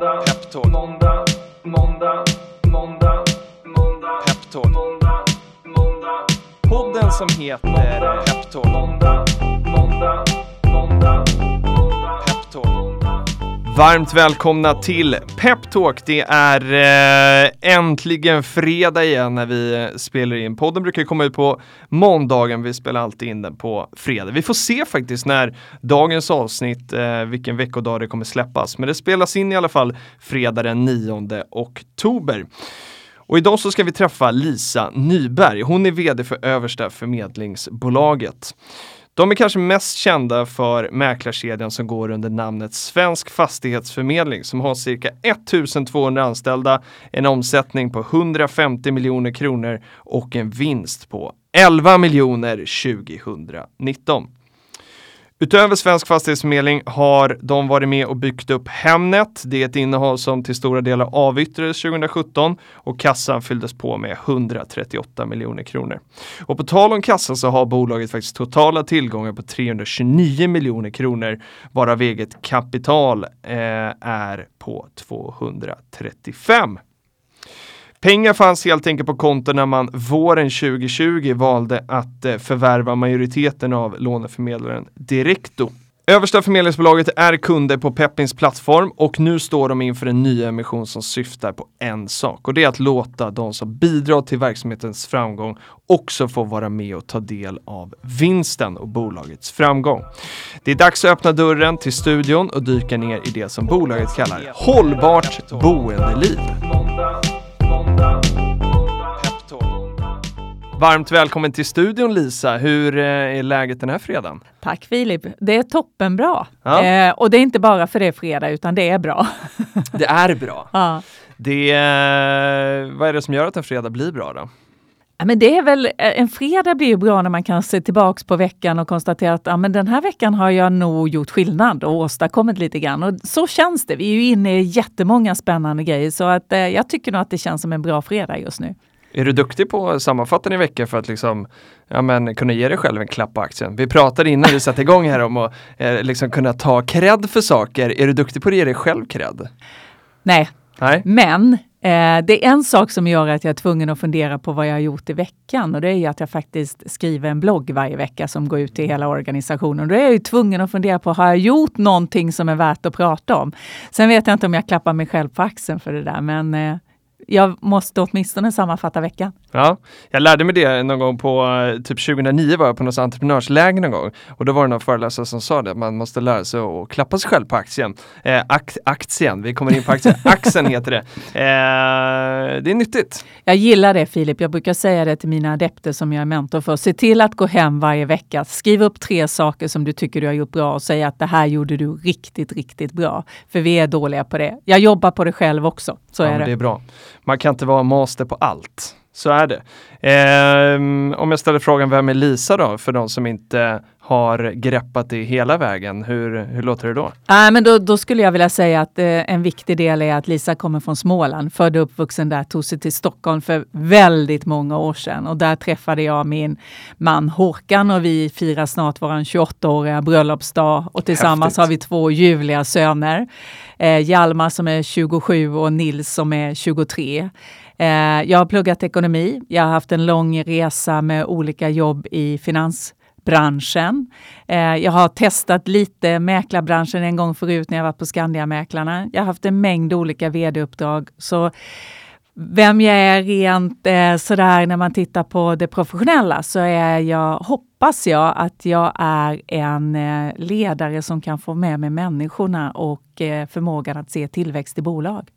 måndag, Peptalk. måndag, måndag, måndag, måndag, Peptalk. måndag, måndag, Podden som heter Peptalk. måndag, måndag, måndag. Varmt välkomna till Peptalk. Det är eh, äntligen fredag igen när vi spelar in. Podden brukar komma ut på måndagen. Vi spelar alltid in den på fredag. Vi får se faktiskt när dagens avsnitt, eh, vilken veckodag det kommer släppas. Men det spelas in i alla fall fredag den 9 oktober. Och idag så ska vi träffa Lisa Nyberg. Hon är VD för Översta Förmedlingsbolaget. De är kanske mest kända för mäklarkedjan som går under namnet Svensk Fastighetsförmedling som har cirka 1200 anställda, en omsättning på 150 miljoner kronor och en vinst på 11 miljoner 2019. Utöver Svensk Fastighetsförmedling har de varit med och byggt upp Hemnet. Det är ett innehav som till stora delar avyttrades 2017 och kassan fylldes på med 138 miljoner kronor. Och på tal om kassan så har bolaget faktiskt totala tillgångar på 329 miljoner kronor varav eget kapital eh, är på 235. Pengar fanns helt enkelt på konto när man våren 2020 valde att eh, förvärva majoriteten av låneförmedlaren Directo. Översta förmedlingsbolaget är kunder på Peppins plattform och nu står de inför en ny emission som syftar på en sak och det är att låta de som bidrar till verksamhetens framgång också få vara med och ta del av vinsten och bolagets framgång. Det är dags att öppna dörren till studion och dyka ner i det som bolaget kallar hållbart boendeliv. Varmt välkommen till studion Lisa. Hur eh, är läget den här fredagen? Tack Filip. Det är toppenbra. Ja. Eh, och det är inte bara för det är fredag utan det är bra. Det är bra. ja. Det, eh, vad är det som gör att en fredag blir bra då? Ja, men det är väl, eh, en fredag blir ju bra när man kan se tillbaks på veckan och konstatera att ja, men den här veckan har jag nog gjort skillnad och åstadkommit lite grann. Och så känns det. Vi är ju inne i jättemånga spännande grejer så att, eh, jag tycker nog att det känns som en bra fredag just nu. Är du duktig på att sammanfatta din vecka för att liksom, ja, men, kunna ge dig själv en klapp på axeln? Vi pratade innan vi satte igång här om att eh, liksom kunna ta cred för saker. Är du duktig på att ge dig själv cred? Nej, Nej? Men eh, det är en sak som gör att jag är tvungen att fundera på vad jag har gjort i veckan och det är att jag faktiskt skriver en blogg varje vecka som går ut till hela organisationen. Då är jag ju tvungen att fundera på, har jag gjort någonting som är värt att prata om? Sen vet jag inte om jag klappar mig själv på axeln för det där, men eh, jag måste åtminstone sammanfatta veckan. Ja, jag lärde mig det någon gång på, eh, typ 2009 var jag på något entreprenörsläger någon gång. Och då var det någon föreläsare som sa det, att man måste lära sig att klappa sig själv på aktien. Eh, ak aktien, vi kommer in på aktien. Axeln heter det. Eh, det är nyttigt. Jag gillar det Filip. Jag brukar säga det till mina adepter som jag är mentor för. Se till att gå hem varje vecka. Skriv upp tre saker som du tycker du har gjort bra och säg att det här gjorde du riktigt, riktigt bra. För vi är dåliga på det. Jag jobbar på det själv också. Så ja, är det. det är bra. Man kan inte vara master på allt. Så är det. Ehm, om jag ställer frågan, vem är Lisa då? För de som inte har greppat det hela vägen. Hur, hur låter det då? Nej, men då, då skulle jag vilja säga att eh, en viktig del är att Lisa kommer från Småland, född och uppvuxen där, tog sig till Stockholm för väldigt många år sedan. Och där träffade jag min man Håkan och vi firar snart vår 28-åriga bröllopsdag. Och tillsammans Häftigt. har vi två ljuvliga söner. Eh, Hjalmar som är 27 och Nils som är 23. Eh, jag har pluggat ekonomi. Jag har haft en lång resa med olika jobb i finansbranschen. Eh, jag har testat lite mäklarbranschen en gång förut när jag var på Skandiamäklarna. Jag har haft en mängd olika vd-uppdrag. Så vem jag är rent eh, sådär när man tittar på det professionella så är jag, hoppas jag att jag är en eh, ledare som kan få med mig människorna och eh, förmågan att se tillväxt i bolag.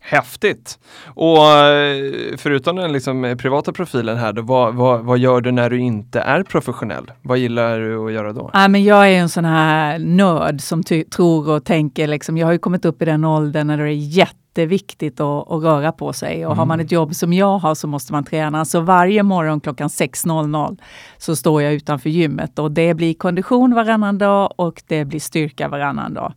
Häftigt! Och eh, förutom den liksom privata profilen här, då, vad, vad, vad gör du när du inte är professionell? Vad gillar du att göra då? Ja, men jag är en sån här nörd som tror och tänker. Liksom, jag har ju kommit upp i den åldern när det är jätteviktigt att, att röra på sig. Och har man ett jobb som jag har så måste man träna. Så varje morgon klockan 6.00 så står jag utanför gymmet och det blir kondition varannan dag och det blir styrka varannan dag.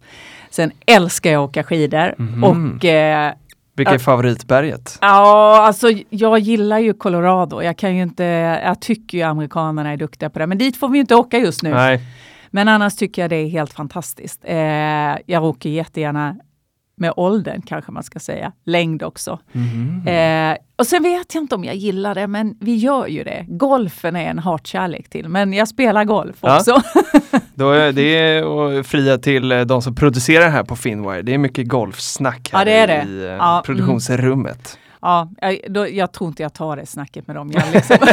Sen älskar jag att åka skidor och eh, Vilket är favoritberget? Ja, alltså jag gillar ju Colorado. Jag kan ju inte, jag tycker ju amerikanerna är duktiga på det, men dit får vi ju inte åka just nu. Nej, Men annars tycker jag det är helt fantastiskt. Eh, jag åker jättegärna med åldern kanske man ska säga. Längd också. Mhm. Eh, och sen vet jag inte om jag gillar det, men vi gör ju det. Golfen är en hatkärlek till, men jag spelar golf Ja. också. Då är det att fria till eh, de som producerar här på Finwire. Det är mycket golfsnack här Ja, det det. i eh, Ja, mm. Ja, jag, då, jag tror inte jag tar det snacket med dem. Jag, liksom.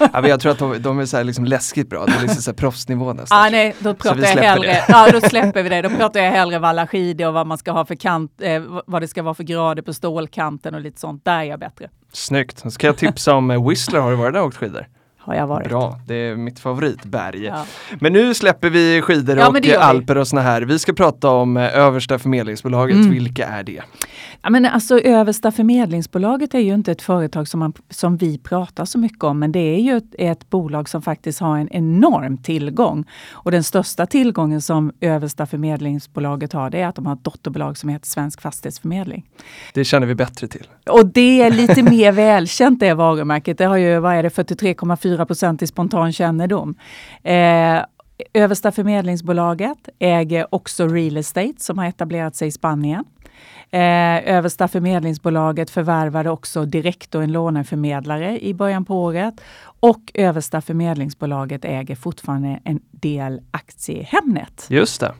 Ja, men jag tror att de, de är så här liksom läskigt bra. Det är liksom så här proffsnivå nästan. ah, nej, då pratar vi jag hellre, ja då släpper vi det. Då pratar jag hellre valla skidor och vad man ska ha för kant, eh, vad det ska vara för grader på stålkanten och lite sånt. Där är jag bättre. Snyggt. Så ska jag tipsa om eh, Whistler. Har du varit där och åkt skidor? Har jag varit. Bra, det är mitt favoritberg. Ja. Men nu släpper vi skidor Ja, och alper och såna här. Vi ska prata om eh, översta förmedlingsbolaget. Mm. Vilka är det? Ja, men alltså, Översta förmedlingsbolaget är ju inte ett företag som, man, som vi pratar så mycket om, men det är ju ett, ett bolag som faktiskt har en enorm tillgång. Och den största tillgången som Översta förmedlingsbolaget har, det är att de har ett dotterbolag som heter Svensk Fastighetsförmedling. Det känner vi bättre till. Och det är lite mer välkänt det varumärket. Det har ju, vad är det, 43,4 procent i spontan kännedom. Eh, Översta förmedlingsbolaget äger också Real Estate som har etablerat sig i Spanien. Eh, Översta förmedlingsbolaget förvärvade också direkt en låneförmedlare i början på året. Och Översta förmedlingsbolaget äger fortfarande en del aktier i Hemnet. Just det.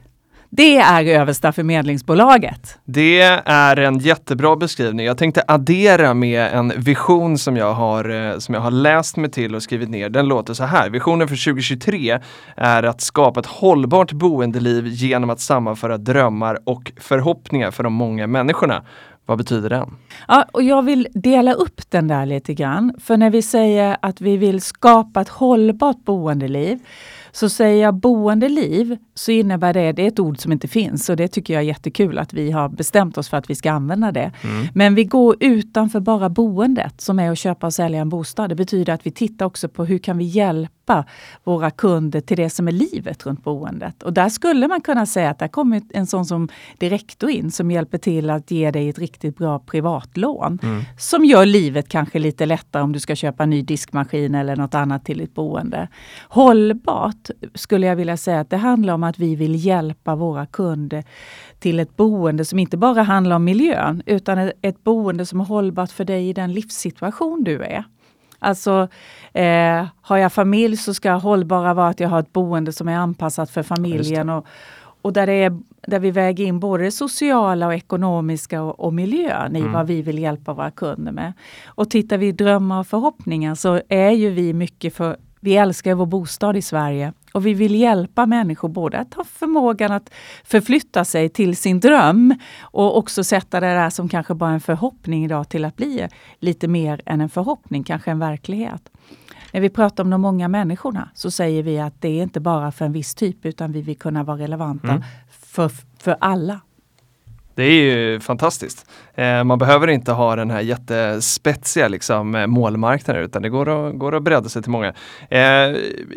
Det är Översta förmedlingsbolaget. Det är en jättebra beskrivning. Jag tänkte addera med en vision som jag har, eh, som jag har läst mig till och skrivit ner. Den låter så här. Visionen för 2023 är att skapa ett hållbart boendeliv genom att sammanföra drömmar och förhoppningar för de många människorna. Vad betyder den? Ja, och jag vill dela upp den där lite grann. För när vi säger att vi vill skapa ett hållbart boendeliv så säger jag boendeliv så innebär det, det är ett ord som inte finns och det tycker jag är jättekul att vi har bestämt oss för att vi ska använda det. Men vi går utanför bara boendet som är att köpa och sälja en bostad. Det betyder att vi tittar också på hur kan vi hjälpa våra kunder till det som är livet runt boendet. Och där skulle man kunna säga att där kommer en sån som Direktor in som hjälper till att ge dig ett riktigt bra privatlån. Som gör livet kanske lite lättare om du ska köpa en ny diskmaskin eller något annat till ditt boende. Hållbart skulle jag vilja säga att det handlar om att vi vill hjälpa våra kunder till ett boende som inte bara handlar om miljön utan ett- boende som är hållbart för dig i den livssituation du är. Alltså, eh, har jag familj så ska hållbara vara att jag har ett boende som är anpassat för familjen och, och där, det är, där vi väger in både det sociala och ekonomiska och, och miljön i vad vi vill hjälpa våra kunder med. Och tittar vi drömmar och förhoppningar så är ju vi mycket för vi älskar vår bostad i Sverige och vi vill hjälpa människor både att ha förmågan att förflytta sig till sin dröm och också sätta det där som kanske bara en förhoppning idag till att bli lite mer än en förhoppning, kanske en verklighet. När vi pratar om de många människorna så säger vi att det är inte bara för en viss typ utan vi vill kunna vara relevanta Mm. för, för alla. Det är ju fantastiskt. Eh, man behöver inte ha den här jättespetsiga liksom, eh, målmarknaden utan det går att, går att bredda sig till många. Eh,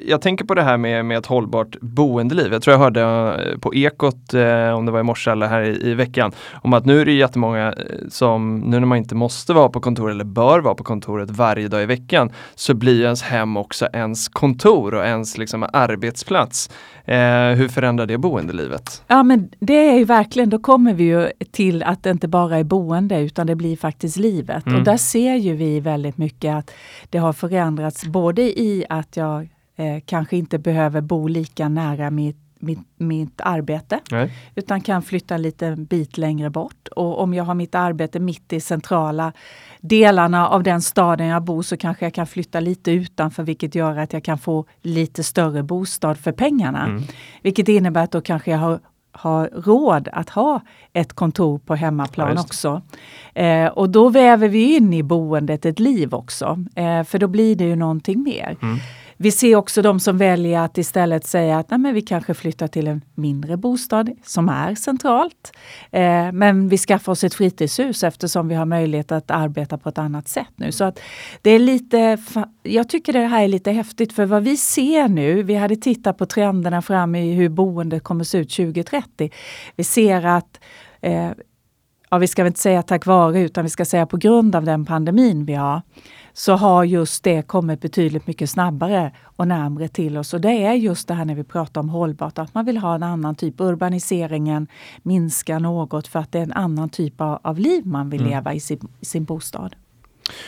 jag tänker på det här med, med ett hållbart boendeliv. Jag tror jag hörde eh, på Ekot, eh, om det var i morse eller här i, i veckan, om att nu är det jättemånga eh, som, nu när man inte måste vara på kontor eller bör vara på kontoret varje dag i veckan, så blir ens hem också ens kontor och ens liksom, arbetsplats. Eh, hur förändrar det boendelivet? Ja men det är ju verkligen, då kommer vi ju till att det inte bara är boende utan det blir faktiskt livet. Mm. Och där ser ju vi väldigt mycket att det har förändrats både i att jag eh, kanske inte behöver bo lika nära mitt, mitt, mitt arbete Nej. utan kan flytta en liten bit längre bort. Och om jag har mitt arbete mitt i centrala delarna av den staden jag bor så kanske jag kan flytta lite utanför vilket gör att jag kan få lite större bostad för pengarna. Mm. Vilket innebär att då kanske jag har har råd att ha ett kontor på Ja, hemmaplan det. också. Eh, och då väver vi in i boendet ett liv också, eh, för då blir det ju någonting mer. Mm. Vi ser också de som väljer att istället säga att Nej, men vi kanske flyttar till en mindre bostad som är centralt. Eh, men vi skaffar oss ett fritidshus eftersom vi har möjlighet att arbeta på ett annat sätt nu. Så att det är lite, jag tycker det här är lite häftigt för vad vi ser nu, vi hade tittat på trenderna fram i hur boendet kommer se ut 2030. Vi ser att eh, ja vi ska väl inte säga tack vare utan vi ska säga på grund av den pandemin vi har, så har just det kommit betydligt mycket snabbare och närmre till oss. Och det är just det här när vi pratar om hållbart, att man vill ha en annan typ. Urbaniseringen minskar något för att det är en annan typ av, av liv man vill Mm. leva i sin, i sin bostad.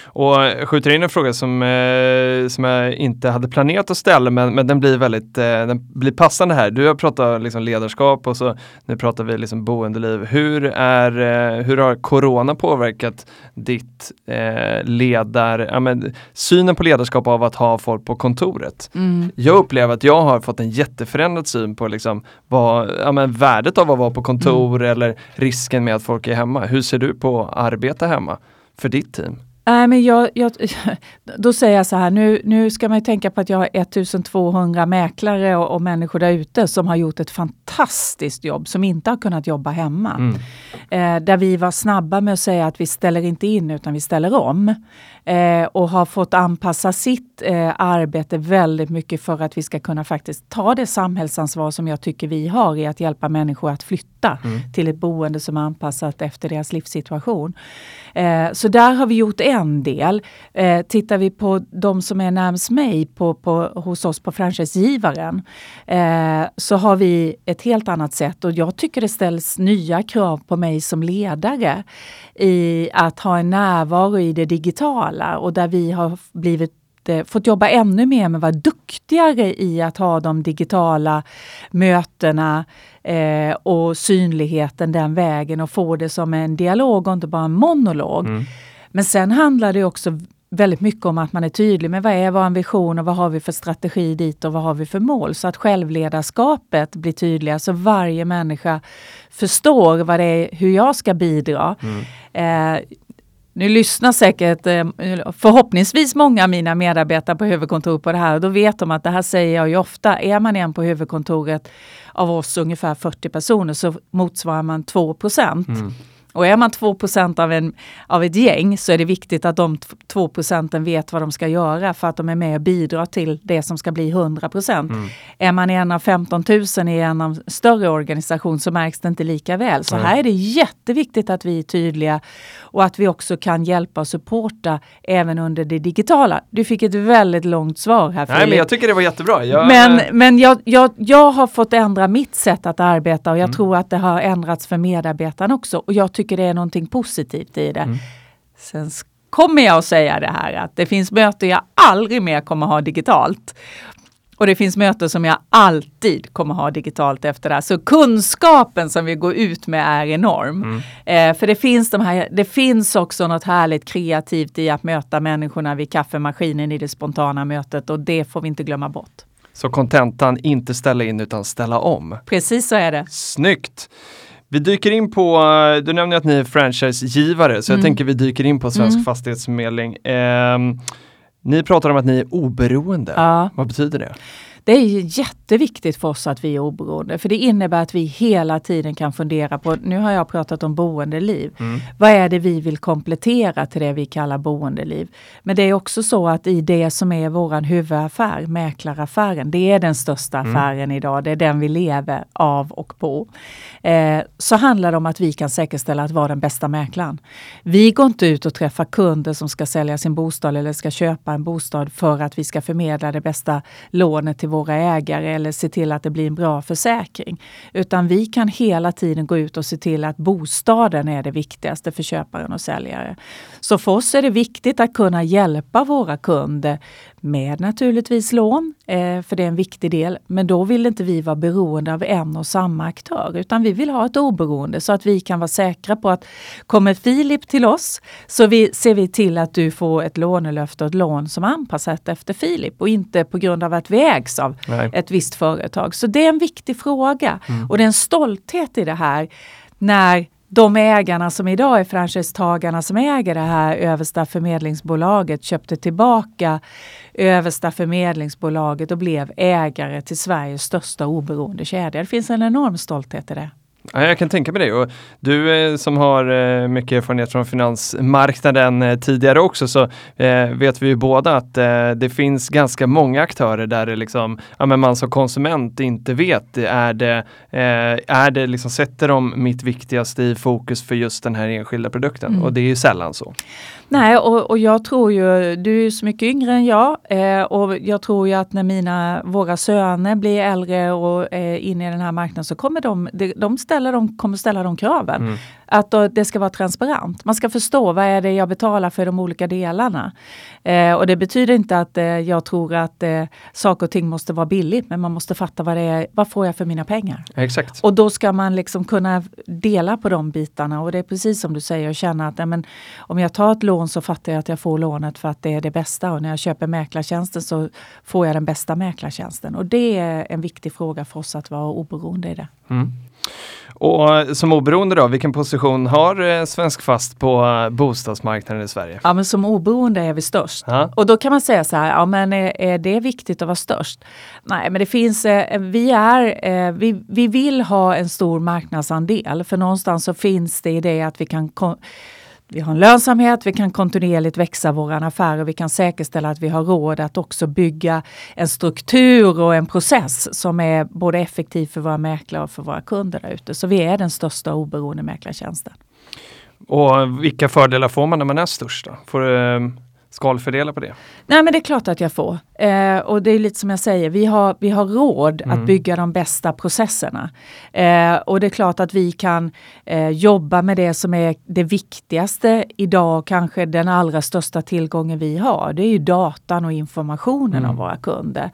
Och skjuter in en fråga som, eh, som jag inte hade planerat att ställa men, men den blir väldigt eh, den blir passande här. Du har pratat liksom ledarskap och så nu pratar vi liksom boendeliv. Hur, är, eh, hur har corona påverkat ditt eh, ledar, ja, men, synen på ledarskap av att ha folk på kontoret? Mm. Jag upplever att jag har fått en jätteförändrad syn på liksom vad, ja, men värdet av att vara på kontor eller risken med att folk är hemma. Hur ser du på att arbeta hemma för ditt team? Nej, men jag, jag, då säger jag så här, nu, nu ska man tänka på att jag har 1200 mäklare och, och människor där ute som har gjort ett fantastiskt jobb som inte har kunnat jobba hemma. Mm. Eh, där vi var snabba med att säga att vi ställer inte in utan vi ställer om. Eh, och har fått anpassa sitt eh, arbete väldigt mycket för att vi ska kunna faktiskt ta det samhällsansvar som jag tycker vi har i att hjälpa människor att flytta till ett boende som är anpassat efter deras livssituation. Eh, så där har vi gjort en del. Eh, tittar vi på de som är närmast mig på, på, hos oss på franchisegivaren eh, så har vi ett helt annat sätt och jag tycker det ställs nya krav på mig som ledare i att ha en närvaro i det digitala och där vi har blivit eh, fått jobba ännu mer med att vara duktigare i att ha de digitala mötena eh, och synligheten den vägen och få det som en dialog och inte bara en monolog. Mm. Men sen handlar det också väldigt mycket om att man är tydlig med vad är vår vision och vad har vi för strategi dit och vad har vi för mål. Så att självledarskapet blir tydligare så varje människa förstår vad det är, hur jag ska bidra. Eh, nu lyssnar säkert eh, förhoppningsvis många av mina medarbetare på huvudkontoret på det här och då vet de att det här säger jag ju ofta. Är man en på huvudkontoret av oss ungefär 40 personer så motsvarar man 2 procent. Mm. Och är man 2 av, en, av ett gäng så är det viktigt att de t- 2 procenten vet vad de ska göra för att de är med och bidrar till det som ska bli 100 procent. Är man en av 15 000 i en av större organisation så märks det inte lika väl. Så här är det jätteviktigt att vi är tydliga och att vi också kan hjälpa och supporta även under det digitala. Du fick ett väldigt långt svar här Nej men jag tycker det var jättebra. Jag, men men jag, jag, jag har fått ändra mitt sätt att arbeta och jag tror att det har ändrats för medarbetarna också. Och jag tycker det är någonting positivt i det. Sen s- kommer jag att säga det här att det finns möten jag aldrig mer kommer ha digitalt. Och det finns möten som jag alltid kommer ha digitalt efter det här. Så kunskapen som vi går ut med är enorm. Eh, för det finns, de här, det finns också något härligt kreativt i att möta människorna vid kaffemaskinen i det spontana mötet och det får vi inte glömma bort. Så kontentan, inte ställa in utan ställa om. Precis så är det. Snyggt! Vi dyker in på, eh, du nämnde att ni är franchisegivare, så jag Mm. tänker vi dyker in på Svensk Mm. Fastighetsförmedling. Ehm, ni pratar om att ni är oberoende. Ja. Vad betyder det? Det är jätteviktigt för oss att vi är oberoende, för det innebär att vi hela tiden kan fundera på, nu har jag pratat om boendeliv, vad är det vi vill komplettera till det vi kallar boendeliv? Men det är också så att i det som är våran huvudaffär, mäklaraffären, det är den största affären idag, det är den vi lever av och på. Eh, så handlar det om att vi kan säkerställa att vara den bästa mäklaren. Vi går inte ut och träffar kunder som ska sälja sin bostad eller ska köpa en bostad för att vi ska förmedla det bästa lånet till våra ägare eller se till att det blir en bra försäkring. Utan vi kan hela tiden gå ut och se till att bostaden är det viktigaste för köparen och säljare. Så för oss är det viktigt att kunna hjälpa våra kunder med naturligtvis lån, eh, för det är en viktig del. Men då vill inte vi vara beroende av en och samma aktör, utan vi vill ha ett oberoende så att vi kan vara säkra på att kommer Filip till oss så vi, ser vi till att du får ett lånelöfte och ett lån som är anpassat efter Filip och inte på grund av att vi ägs av Nej. ett visst företag. Så det är en viktig fråga och det är en stolthet i det här när de ägarna som idag är franchisetagarna som äger det här översta förmedlingsbolaget köpte tillbaka översta förmedlingsbolaget och blev ägare till Sveriges största oberoende kedja. Det finns en enorm stolthet i det. Ja, jag kan tänka mig det. Och du eh, som har eh, mycket erfarenhet från finansmarknaden eh, tidigare också så vet vi ju båda att det finns ganska många aktörer där det liksom, ja, men man som konsument inte vet, är det, är det liksom, sätter de mitt viktigaste i fokus för just den här enskilda produkten? Mm. Och det är ju sällan så. Nej, och, och jag tror ju, du är så mycket yngre än jag eh, och jag tror ju att när mina, våra söner blir äldre och eh, är inne i den här marknaden så kommer de, de, de, ställa, de kommer ställa de kraven. Mm. Att då, det ska vara transparent. Man ska förstå vad är det jag betalar för de olika delarna. Eh, och det betyder inte att eh, jag tror att eh, saker och ting måste vara billigt, men man måste fatta vad det är, vad får jag för mina pengar? Exakt. Och då ska man liksom kunna dela på de bitarna och det är precis som du säger, att känna att men, om jag tar ett lån så fattar jag att jag får lånet för att det är det bästa och när jag köper mäklartjänsten så får jag den bästa mäklartjänsten. Och det är en viktig fråga för oss att vara oberoende i det. Mm. Och eh, som oberoende då, vilken position har eh, Svensk Fast på eh, bostadsmarknaden i Sverige? Ja men som oberoende är vi störst. Ja. Och då kan man säga så här, ja men är, är det viktigt att vara störst? Nej men det finns, eh, vi är, eh, vi, vi vill ha en stor marknadsandel för någonstans så finns det i det att vi kan vi har en lönsamhet, vi kan kontinuerligt växa våra affärer, vi kan säkerställa att vi har råd att också bygga en struktur och en process som är både effektiv för våra mäklare och för våra kunder där ute. Så vi är den största oberoende mäklartjänsten. Och vilka fördelar får man när man är störst? Då? Får skalfördelar på det? Nej men det är klart att jag får. Eh, och det är lite som jag säger, vi har, vi har råd Mm. att bygga de bästa processerna. Eh, och det är klart att vi kan eh, jobba med det som är det viktigaste idag, kanske den allra största tillgången vi har. Det är ju datan och informationen Mm. om våra kunder.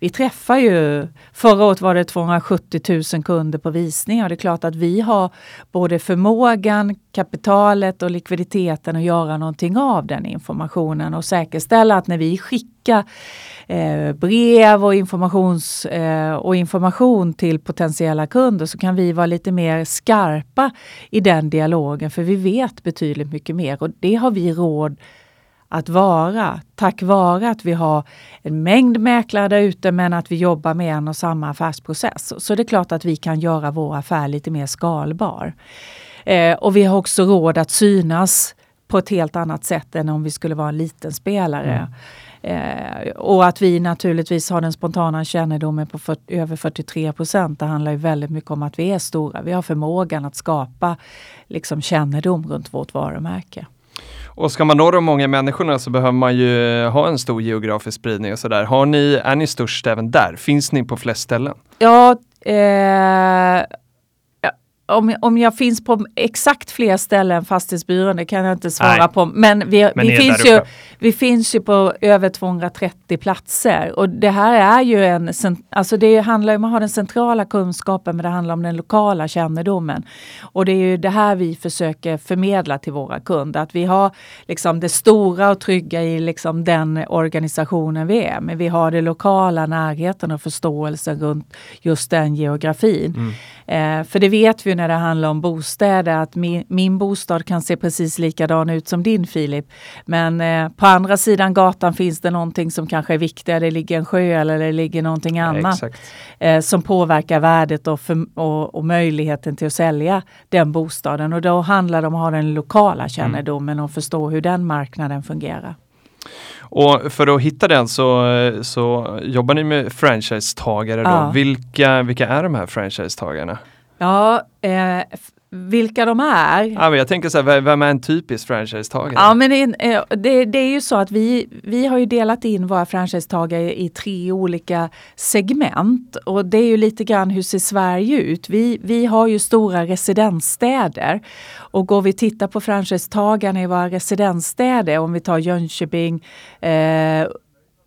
Vi träffar ju, förra året var det 270 000 kunder på visningar. Det är klart att vi har både förmågan, kapitalet och likviditeten att göra någonting av den informationen och säkerställa att när vi skickar eh, brev och, informations, eh, och information till potentiella kunder så kan vi vara lite mer skarpa i den dialogen för vi vet betydligt mycket mer och det har vi råd att vara tack vare att vi har en mängd mäklare där ute men att vi jobbar med en och samma affärsprocess. Så det är klart att vi kan göra vår affär lite mer skalbar. Eh, och vi har också råd att synas på ett helt annat sätt än om vi skulle vara en liten spelare. Eh, och att vi naturligtvis har den spontana kännedomen på för, över 43 procent. Det handlar ju väldigt mycket om att vi är stora. Vi har förmågan att skapa liksom, kännedom runt vårt varumärke. Och ska man nå de många människorna så behöver man ju eh, ha en stor geografisk spridning och sådär. Har ni, är ni störst även där? Finns ni på flest ställen? Ja, eh, ja, om, om jag finns på exakt fler ställen än Fastighetsbyrån, det kan jag inte svara Nej. på. Men vi, Men vi, finns ju, vi finns ju på över 230 platser. Och det här är ju en, alltså det handlar om att ha den centrala kunskapen men det handlar om den lokala kännedomen. Och det är ju det här vi försöker förmedla till våra kunder. Att vi har liksom det stora och trygga i liksom den organisationen vi är. Men vi har det lokala närheten och förståelsen runt just den geografin. Eh, för det vet vi när det handlar om bostäder att min, min bostad kan se precis likadan ut som din Filip. Men eh, på andra sidan gatan finns det någonting som kanske är viktigare. Det ligger en sjö eller det ligger någonting annat Exakt. eh, som påverkar värdet och, för, och, och möjligheten till att sälja den bostaden. Och då handlar det om att ha den lokala kännedomen och förstå hur den marknaden fungerar. Och för att hitta den så, så jobbar ni med franchisetagare då. Ja. Vilka, vilka är de här franchisetagarna? Ja, eh, vilka de är? Ja, men jag tänker så här, vem- är en typisk franchisetagare? Ja, men det, är- eh, det, det är ju så att vi, vi har ju delat in våra franchisetagare i tre olika segment. Och det är ju lite grann hur ser Sverige ut? Vi, vi har ju stora residensstäder. Och går vi och tittar på franchisetagarna i våra residensstäder, om vi tar Jönköping, eh,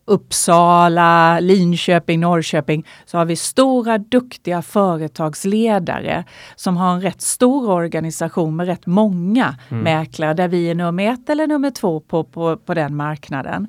Uppsala, Linköping, Norrköping så har vi stora duktiga företagsledare som har en rätt stor organisation med rätt många mäklare där vi är nummer ett eller nummer två på, på, på den marknaden.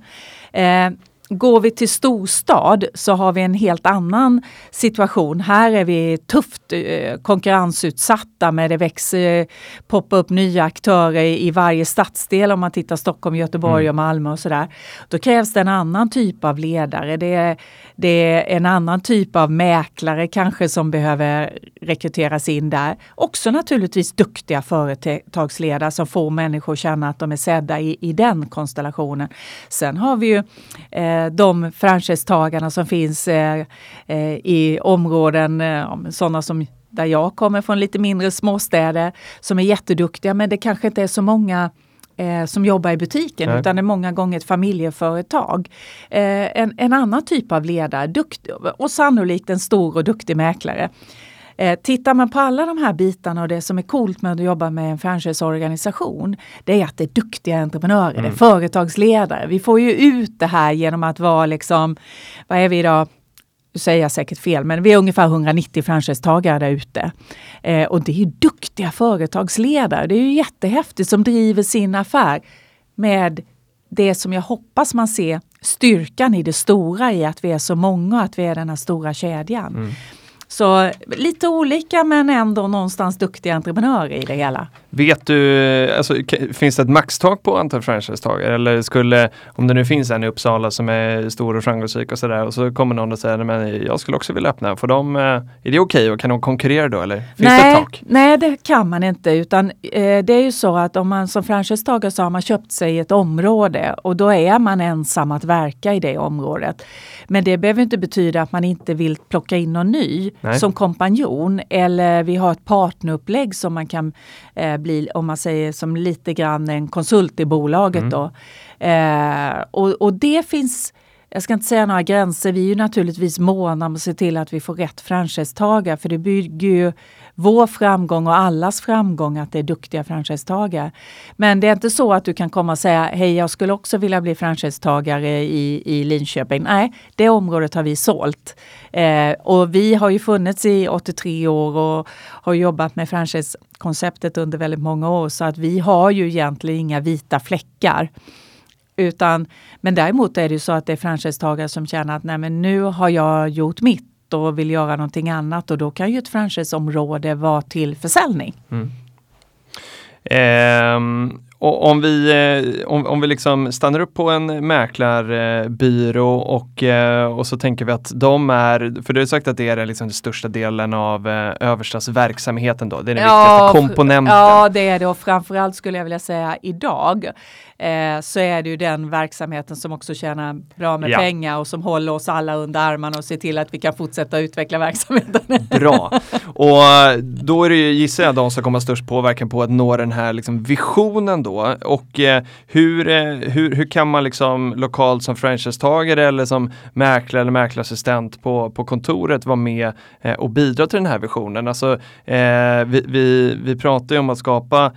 Eh, går vi till storstad så har vi en helt annan situation. Här är vi tufft eh, konkurrensutsatta med det växer, poppar upp nya aktörer i varje stadsdel om man tittar Stockholm, Göteborg Mm. och Malmö och sådär. Då krävs det en annan typ av ledare. Det är, det är en annan typ av mäklare kanske som behöver rekryteras in där. Också naturligtvis duktiga företagsledare som får människor att känna att de är sedda i, i den konstellationen. Sen har vi ju eh, de franchisetagarna som finns eh, eh, i områden, eh, sådana som där jag kommer från, lite mindre småstäder, som är jätteduktiga men det kanske inte är så många eh, som jobbar i butiken Nej. utan det är många gånger ett familjeföretag. Eh, en, en annan typ av ledare dukt, och sannolikt en stor och duktig mäklare. Eh, tittar man på alla de här bitarna och det som är coolt med att jobba med en franchiseorganisation, det är att det är duktiga entreprenörer, det är företagsledare. Vi får ju ut det här genom att vara liksom, vad är vi idag? Nu säger jag säkert fel, men vi är ungefär 190 franchisetagare där ute. Eh, och det är duktiga företagsledare. Det är ju jättehäftigt som driver sin affär med det som jag hoppas man ser styrkan i det stora i att vi är så många och att vi är den här stora kedjan. Så lite olika men ändå någonstans duktiga entreprenörer i det hela. Vet du, alltså, finns det ett maxtak på antal franchisetagare? Eller skulle, om det nu finns en i Uppsala som är stor och framgångsrik och sådär och så kommer någon och säger men jag skulle också vilja öppna. Får de, eh, är det okej och kan de konkurrera då eller? Finns det nej, ett tak? nej, det kan man inte. Utan eh, det är ju så att om man som franchisetagare så har man köpt sig ett område och då är man ensam att verka i det området. Men det behöver inte betyda att man inte vill plocka in någon ny Nej. som kompanjon eller vi har ett partnerupplägg som man kan eh, bli, om man säger som lite grann en konsult i bolaget Mm. då. Eh, och, och det finns jag ska inte säga några gränser. Vi är ju naturligtvis måna om att se till att vi får rätt franchisetagare för det bygger ju vår framgång och allas framgång att det är duktiga franchisetagare. Men det är inte så att du kan komma och säga hej jag skulle också vilja bli franchisetagare i, i Linköping. Nej, det området har vi sålt. Eh, och vi har ju funnits i 83 år och har jobbat med franchisekonceptet under väldigt många år så att vi har ju egentligen inga vita fläckar. Utan, men däremot är det ju så att det är franchisetagare som känner att nej men nu har jag gjort mitt och vill göra någonting annat och då kan ju ett franchiseområde vara till försäljning. Ehm, och om vi, eh, om, om vi liksom stannar upp på en mäklarbyrå och, eh, och så tänker vi att de är, för du har sagt att det är liksom den största delen av eh, Överstas verksamheten då, det är den viktigaste komponenten. Ja, det är det och framförallt skulle jag vilja säga idag eh, så är det ju den verksamheten som också tjänar bra med Ja. pengar och som håller oss alla under armarna och ser till att vi kan fortsätta utveckla verksamheten. Bra. Och eh, då är det ju, gissar jag, de som kommer ha störst påverkan på att nå den här liksom visionen då. Och eh, hur, eh, hur, hur kan man liksom lokalt som franchisetagare eller som mäklare eller mäklarassistent på, på kontoret vara med eh, och bidra till den här visionen? Alltså, eh, vi, vi, vi pratar ju om att skapa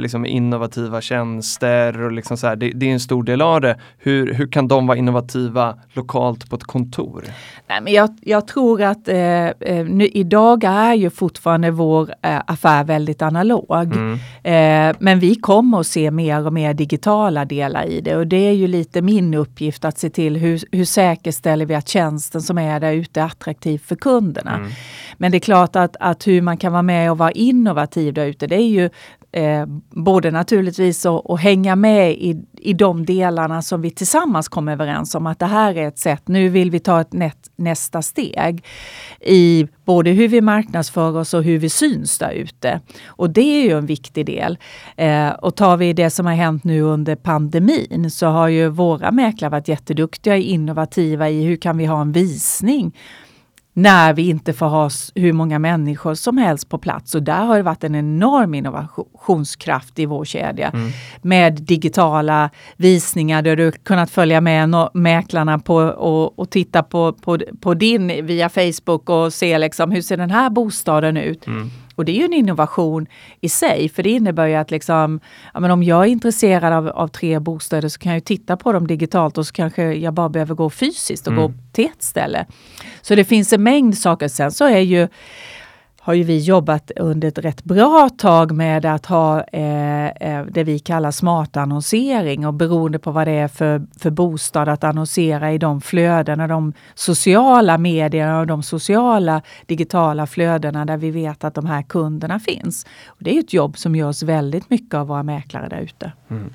liksom innovativa tjänster och liksom så här, det, det är en stor del av det. Hur, hur kan de vara innovativa lokalt på ett kontor? Nej, men jag, jag tror att eh, eh, nu, idag är ju fortfarande vår eh, affär väldigt analog. Mm. Eh, men vi kommer att se mer och mer digitala delar i det och det är ju lite min uppgift att se till hur, hur säkerställer vi att tjänsten som är där ute är attraktiv för kunderna. Mm. Men det är klart att, att hur man kan vara med och vara innovativ där ute det är ju eh, både naturligtvis att, hänga med i, i de delarna som vi tillsammans kom överens om att det här är ett sätt, nu vill vi ta ett nät, nästa steg i både hur vi marknadsför oss och hur vi syns där ute. Och det är ju en viktig del. Eh, och tar vi det som har hänt nu under pandemin så har ju våra mäklare varit jätteduktiga och innovativa i hur kan vi ha en visning när vi inte får ha hur många människor som helst på plats. Och där har det varit en enorm innovationskraft i vår kedja. Med digitala visningar där du kunnat följa med no- mäklarna på, och, och titta på, på, på din via Facebook och se liksom, hur ser den här bostaden ut. Och det är ju en innovation i sig, för det innebär ju att liksom, ja, men om jag är intresserad av, av tre bostäder så kan jag ju titta på dem digitalt och så kanske jag bara behöver gå fysiskt och gå till ett ställe. Så det finns en mängd saker. Sen så är ju har ju vi jobbat under ett rätt bra tag med att ha eh, eh det vi kallar smart annonsering och beroende på vad det är för, för bostad att annonsera i de flödena, de sociala medierna och de sociala digitala flödena där vi vet att de här kunderna finns. Och det är ett jobb som görs väldigt mycket av våra mäklare där ute. Mm.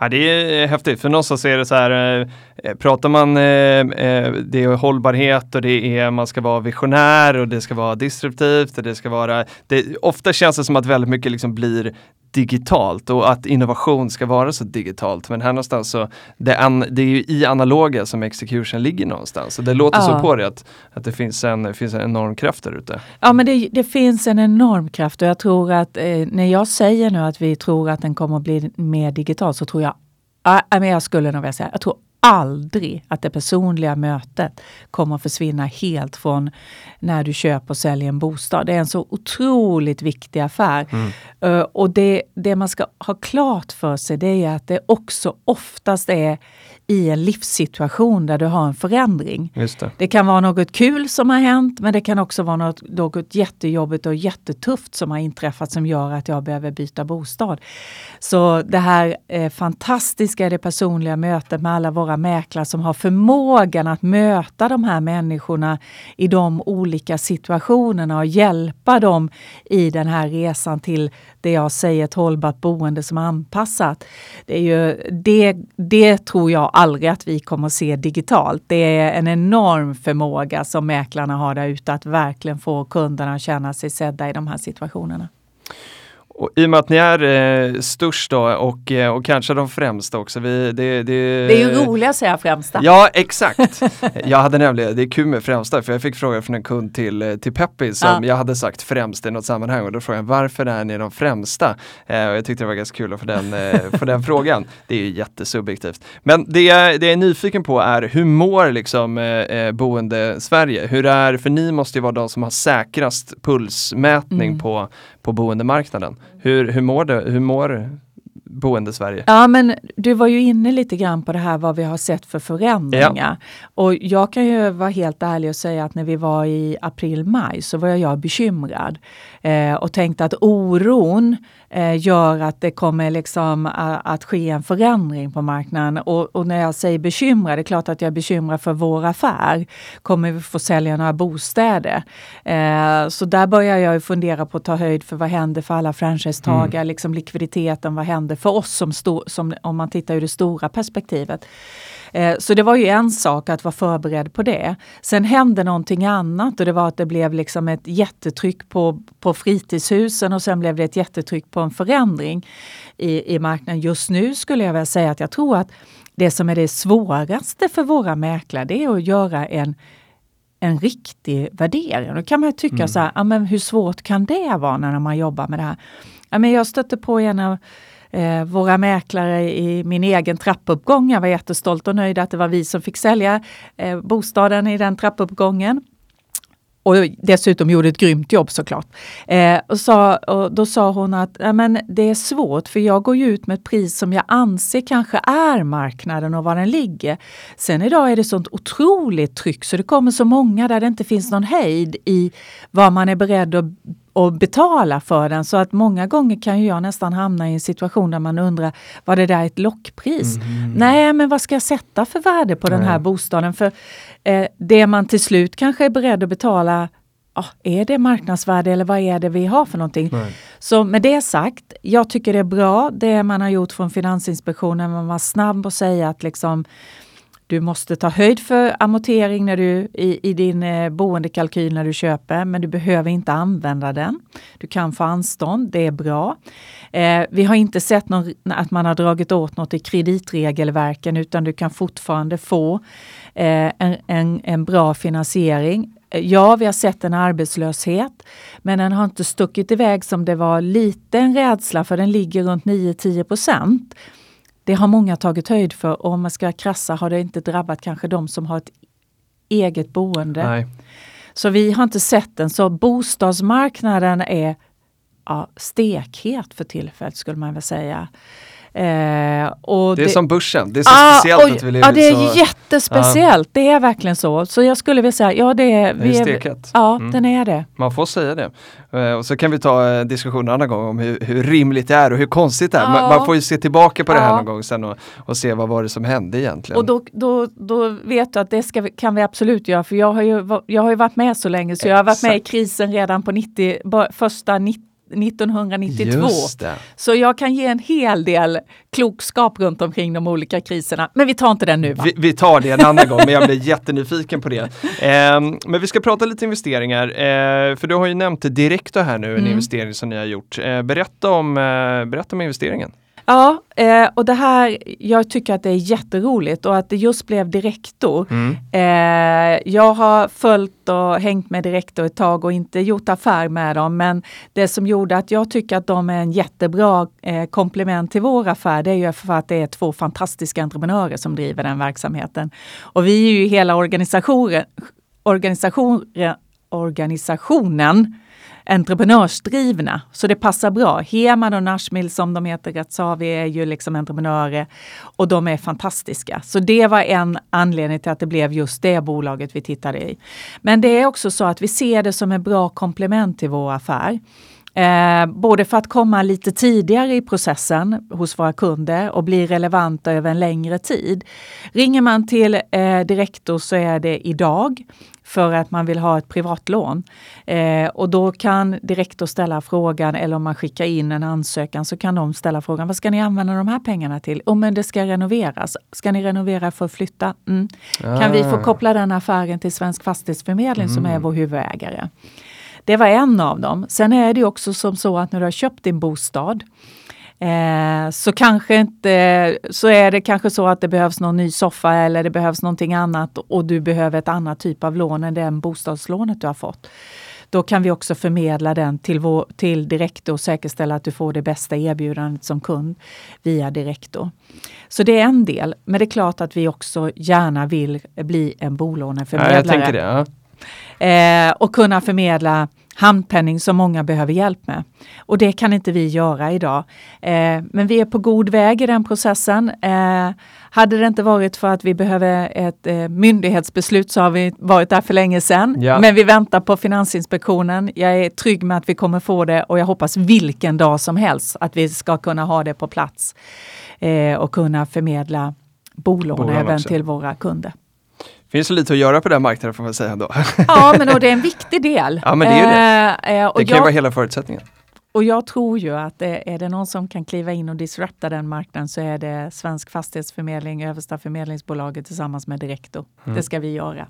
Ja, det är eh, häftigt, för någonstans är det så här, eh, eh, pratar man, det är hållbarhet och det är, man ska vara visionär och det ska vara disruptivt och det ska vara, det, ofta känns det som att väldigt mycket liksom blir digitalt och att innovation ska vara så digitalt. Men här någonstans så, det, an, det är ju i analoga som execution ligger någonstans. Och det låter Ja. så på det att, att det finns en, finns en enorm kraft där ute. Ja, men det, det finns en enorm kraft och jag tror att eh, när jag säger nu att vi tror att den kommer att bli mer digital så tror jag, ja, men jag skulle nog vilja säga, jag tror aldrig att det personliga mötet kommer att försvinna helt från när du köper och säljer en bostad. Det är en så otroligt viktig affär. Eh, och det, det man ska ha klart för sig det är att det också oftast är i en livssituation där du har en förändring. Det. Det kan vara något kul som har hänt men det kan också vara något, något jättejobbigt och jättetufft som har inträffat som gör att jag behöver byta bostad. Så det här eh, fantastiska, det personliga mötet med alla våra mäklare som har förmågan att möta de här människorna i de olika situationerna och hjälpa dem i den här resan till det jag säger ett hållbart boende som är anpassat. Det, är ju, det, det tror jag aldrig att vi kommer att se digitalt. Det är en enorm förmåga som mäklarna har där ute att verkligen få kunderna att känna sig sedda i de här situationerna. Och I och med att ni är eh, störst då och, eh, och kanske de främsta också. Vi, det, det, Det är ju roligt att säga främsta. Ja exakt! Jag hade nämligen, det är kul med främsta för jag fick fråga från en kund till, eh, till Peppi som Ja. jag hade sagt främst i något sammanhang och då frågade jag varför är ni de främsta? Eh, och jag tyckte det var ganska kul att få den, eh, få den frågan. Det är ju jättesubjektivt. Men det jag, det jag är nyfiken på är hur mår liksom eh, eh, boende Sverige? Hur är, för ni måste ju vara de som har säkrast pulsmätning Mm. på, på boendemarknaden. Hur, hur mår det? Hur mår boende Sverige? Ja, men du var ju inne lite grann på det här vad vi har sett för förändringar. Och jag kan ju vara helt ärlig och säga att när vi var i april-maj så var jag bekymrad eh, och tänkte att oron eh, gör att det kommer liksom a, att ske en förändring på marknaden. Och, och när jag säger bekymrad, det är klart att jag är bekymrad för vår affär. Kommer vi få sälja några bostäder? Eh, så där börjar jag fundera på att ta höjd för vad händer för alla franchisetagare, liksom likviditeten, vad händer för oss som, stor, som om man tittar ur det stora perspektivet. Eh, Så det var ju en sak att vara förberedd på det. Sen hände någonting annat och det var att det blev liksom ett jättetryck på, på fritidshusen och sen blev det ett jättetryck på en förändring i, i marknaden. Just nu skulle jag vilja säga att jag tror att det som är det svåraste för våra mäklare det är att göra en en riktig värdering. Då kan man tycka så här, ja, men hur svårt kan det vara när man jobbar med det här? Ja, men jag stötte på en av eh, våra mäklare i min egen trappuppgång. Jag var jättestolt och nöjd att det var vi som fick sälja eh, bostaden i den trappuppgången. Och dessutom gjorde ett grymt jobb såklart. Eh, och, sa, och då sa hon att men det är svårt för jag går ju ut med ett pris som jag anser kanske är marknaden och var den ligger. Sen idag är det sånt otroligt tryck så det kommer så många där det inte finns någon hejd i vad man är beredd att och betala för den. Så att många gånger kan ju jag nästan hamna i en situation där man undrar, var det där ett lockpris? Nej, men vad ska jag sätta för värde på den här bostaden? För eh, det man till slut kanske är beredd att betala, ja, är det marknadsvärde eller vad är det vi har för någonting? Nej. Så med det sagt, jag tycker det är bra det man har gjort från Finansinspektionen. Man var snabb och säga att liksom, du måste ta höjd för amortering när du, i, i din eh, boendekalkyl när du köper, men du behöver inte använda den. Du kan få anstånd, det är bra. Eh, vi har inte sett någon, att man har dragit åt något i kreditregelverken utan du kan fortfarande få eh, en, en, en bra finansiering. Eh, ja, vi har sett en arbetslöshet, men den har inte stuckit iväg som det var lite en rädsla för den ligger runt 9-10 procent. Det har många tagit höjd för och om man ska krassa har det inte drabbat kanske de som har ett eget boende. Nej. Så vi har inte sett den. Så bostadsmarknaden är ja, stekhet för tillfället skulle man väl säga. Eh, och Det är som börsen, det är så Ah, speciellt oj, att vi lever Ja, det är så... jättespeciellt. Det är verkligen så. Så jag skulle vilja säga, ja det är... Det är vi steket. Ja, Mm. den är det. Man får säga det. Eh, Och så kan vi ta eh, diskussionen en annan gång om hur, hur rimligt det är och hur konstigt det är. Man, Ja. man får ju se tillbaka på det här någon gång sen och, och se vad var det som hände egentligen. Och då, då, då vet du att det vi, kan vi absolut göra, för jag har, ju, jag har ju varit med så länge, så jag har varit med i krisen redan på 90, ba- första 90, 1992. Just det. Så jag kan ge en hel del klokskap runt omkring de olika kriserna. Men vi tar inte den nu va? Vi, vi tar det en annan gång, men jag blir jättenyfiken på det. Ehm, men vi ska prata lite investeringar, eh, för du har ju nämnt Directo här nu, en Mm. investering som ni har gjort. Eh, berätta, om, eh, berätta om investeringen. Ja, eh, och det här, jag tycker att det är jätteroligt och att det just blev Direktor. Mm. Eh, jag har följt och hängt med Direktor ett tag och inte gjort affär med dem, men det som gjorde att jag tycker att de är en jättebra eh, komplement till vår affär, det är ju för att det är två fantastiska entreprenörer som driver den verksamheten. Och vi är ju hela organisationen, organisation, organisationen entreprenörsdrivna. Så det passar bra. Hemad och Nashmil som de heter, Ratsavi är ju liksom entreprenörer och de är fantastiska. Så det var en anledning till att det blev just det bolaget vi tittade i. Men det är också så att vi ser det som ett bra komplement till vår affär. Eh, både för att komma lite tidigare i processen hos våra kunder och bli relevanta över en längre tid. Ringer man till eh, Direktor så är det idag för att man vill ha ett privatlån. Eh, och då kan Direktor ställa frågan, eller om man skickar in en ansökan så kan de ställa frågan, vad ska ni använda de här pengarna till? Oh, men det ska renoveras. Ska ni renovera för att flytta? Mm. Kan vi få Ah. koppla den affären till Svensk Fastighetsförmedling som är vår huvudägare? Det var en av dem. Sen är det också som så att när du har köpt din bostad eh, så kanske inte, så är det kanske så att det behövs någon ny soffa eller det behövs någonting annat och du behöver ett annat typ av lån än den bostadslånet du har fått. Då kan vi också förmedla den till, vår, till Direktor och säkerställa att du får det bästa erbjudandet som kund via Direktor. Så det är en del. Men det är klart att vi också gärna vill bli en Ja, bolåneförmedlare. jag tänker det. Ja. Eh, och kunna förmedla handpenning som många behöver hjälp med. Och det kan inte vi göra idag. Eh, men vi är på god väg i den processen. Eh, hade det inte varit för att vi behöver ett eh, myndighetsbeslut så har vi varit där för länge sedan. Ja. Men vi väntar på Finansinspektionen. Jag är trygg med att vi kommer få det och jag hoppas vilken dag som helst att vi ska kunna ha det på plats eh, och kunna förmedla bolån Bolån även också. till våra kunder. Finns lite att göra på den marknaden får man säga ändå. Ja, men och det är en viktig del. Ja, men det är det. Eh, eh, Det kan jag, vara hela förutsättningen. och jag tror ju att det, är det någon som kan kliva in och disrupta den marknaden så är det Svensk Fastighetsförmedling, Översta förmedlingsbolaget tillsammans med Direktor. Mm. Det ska vi göra.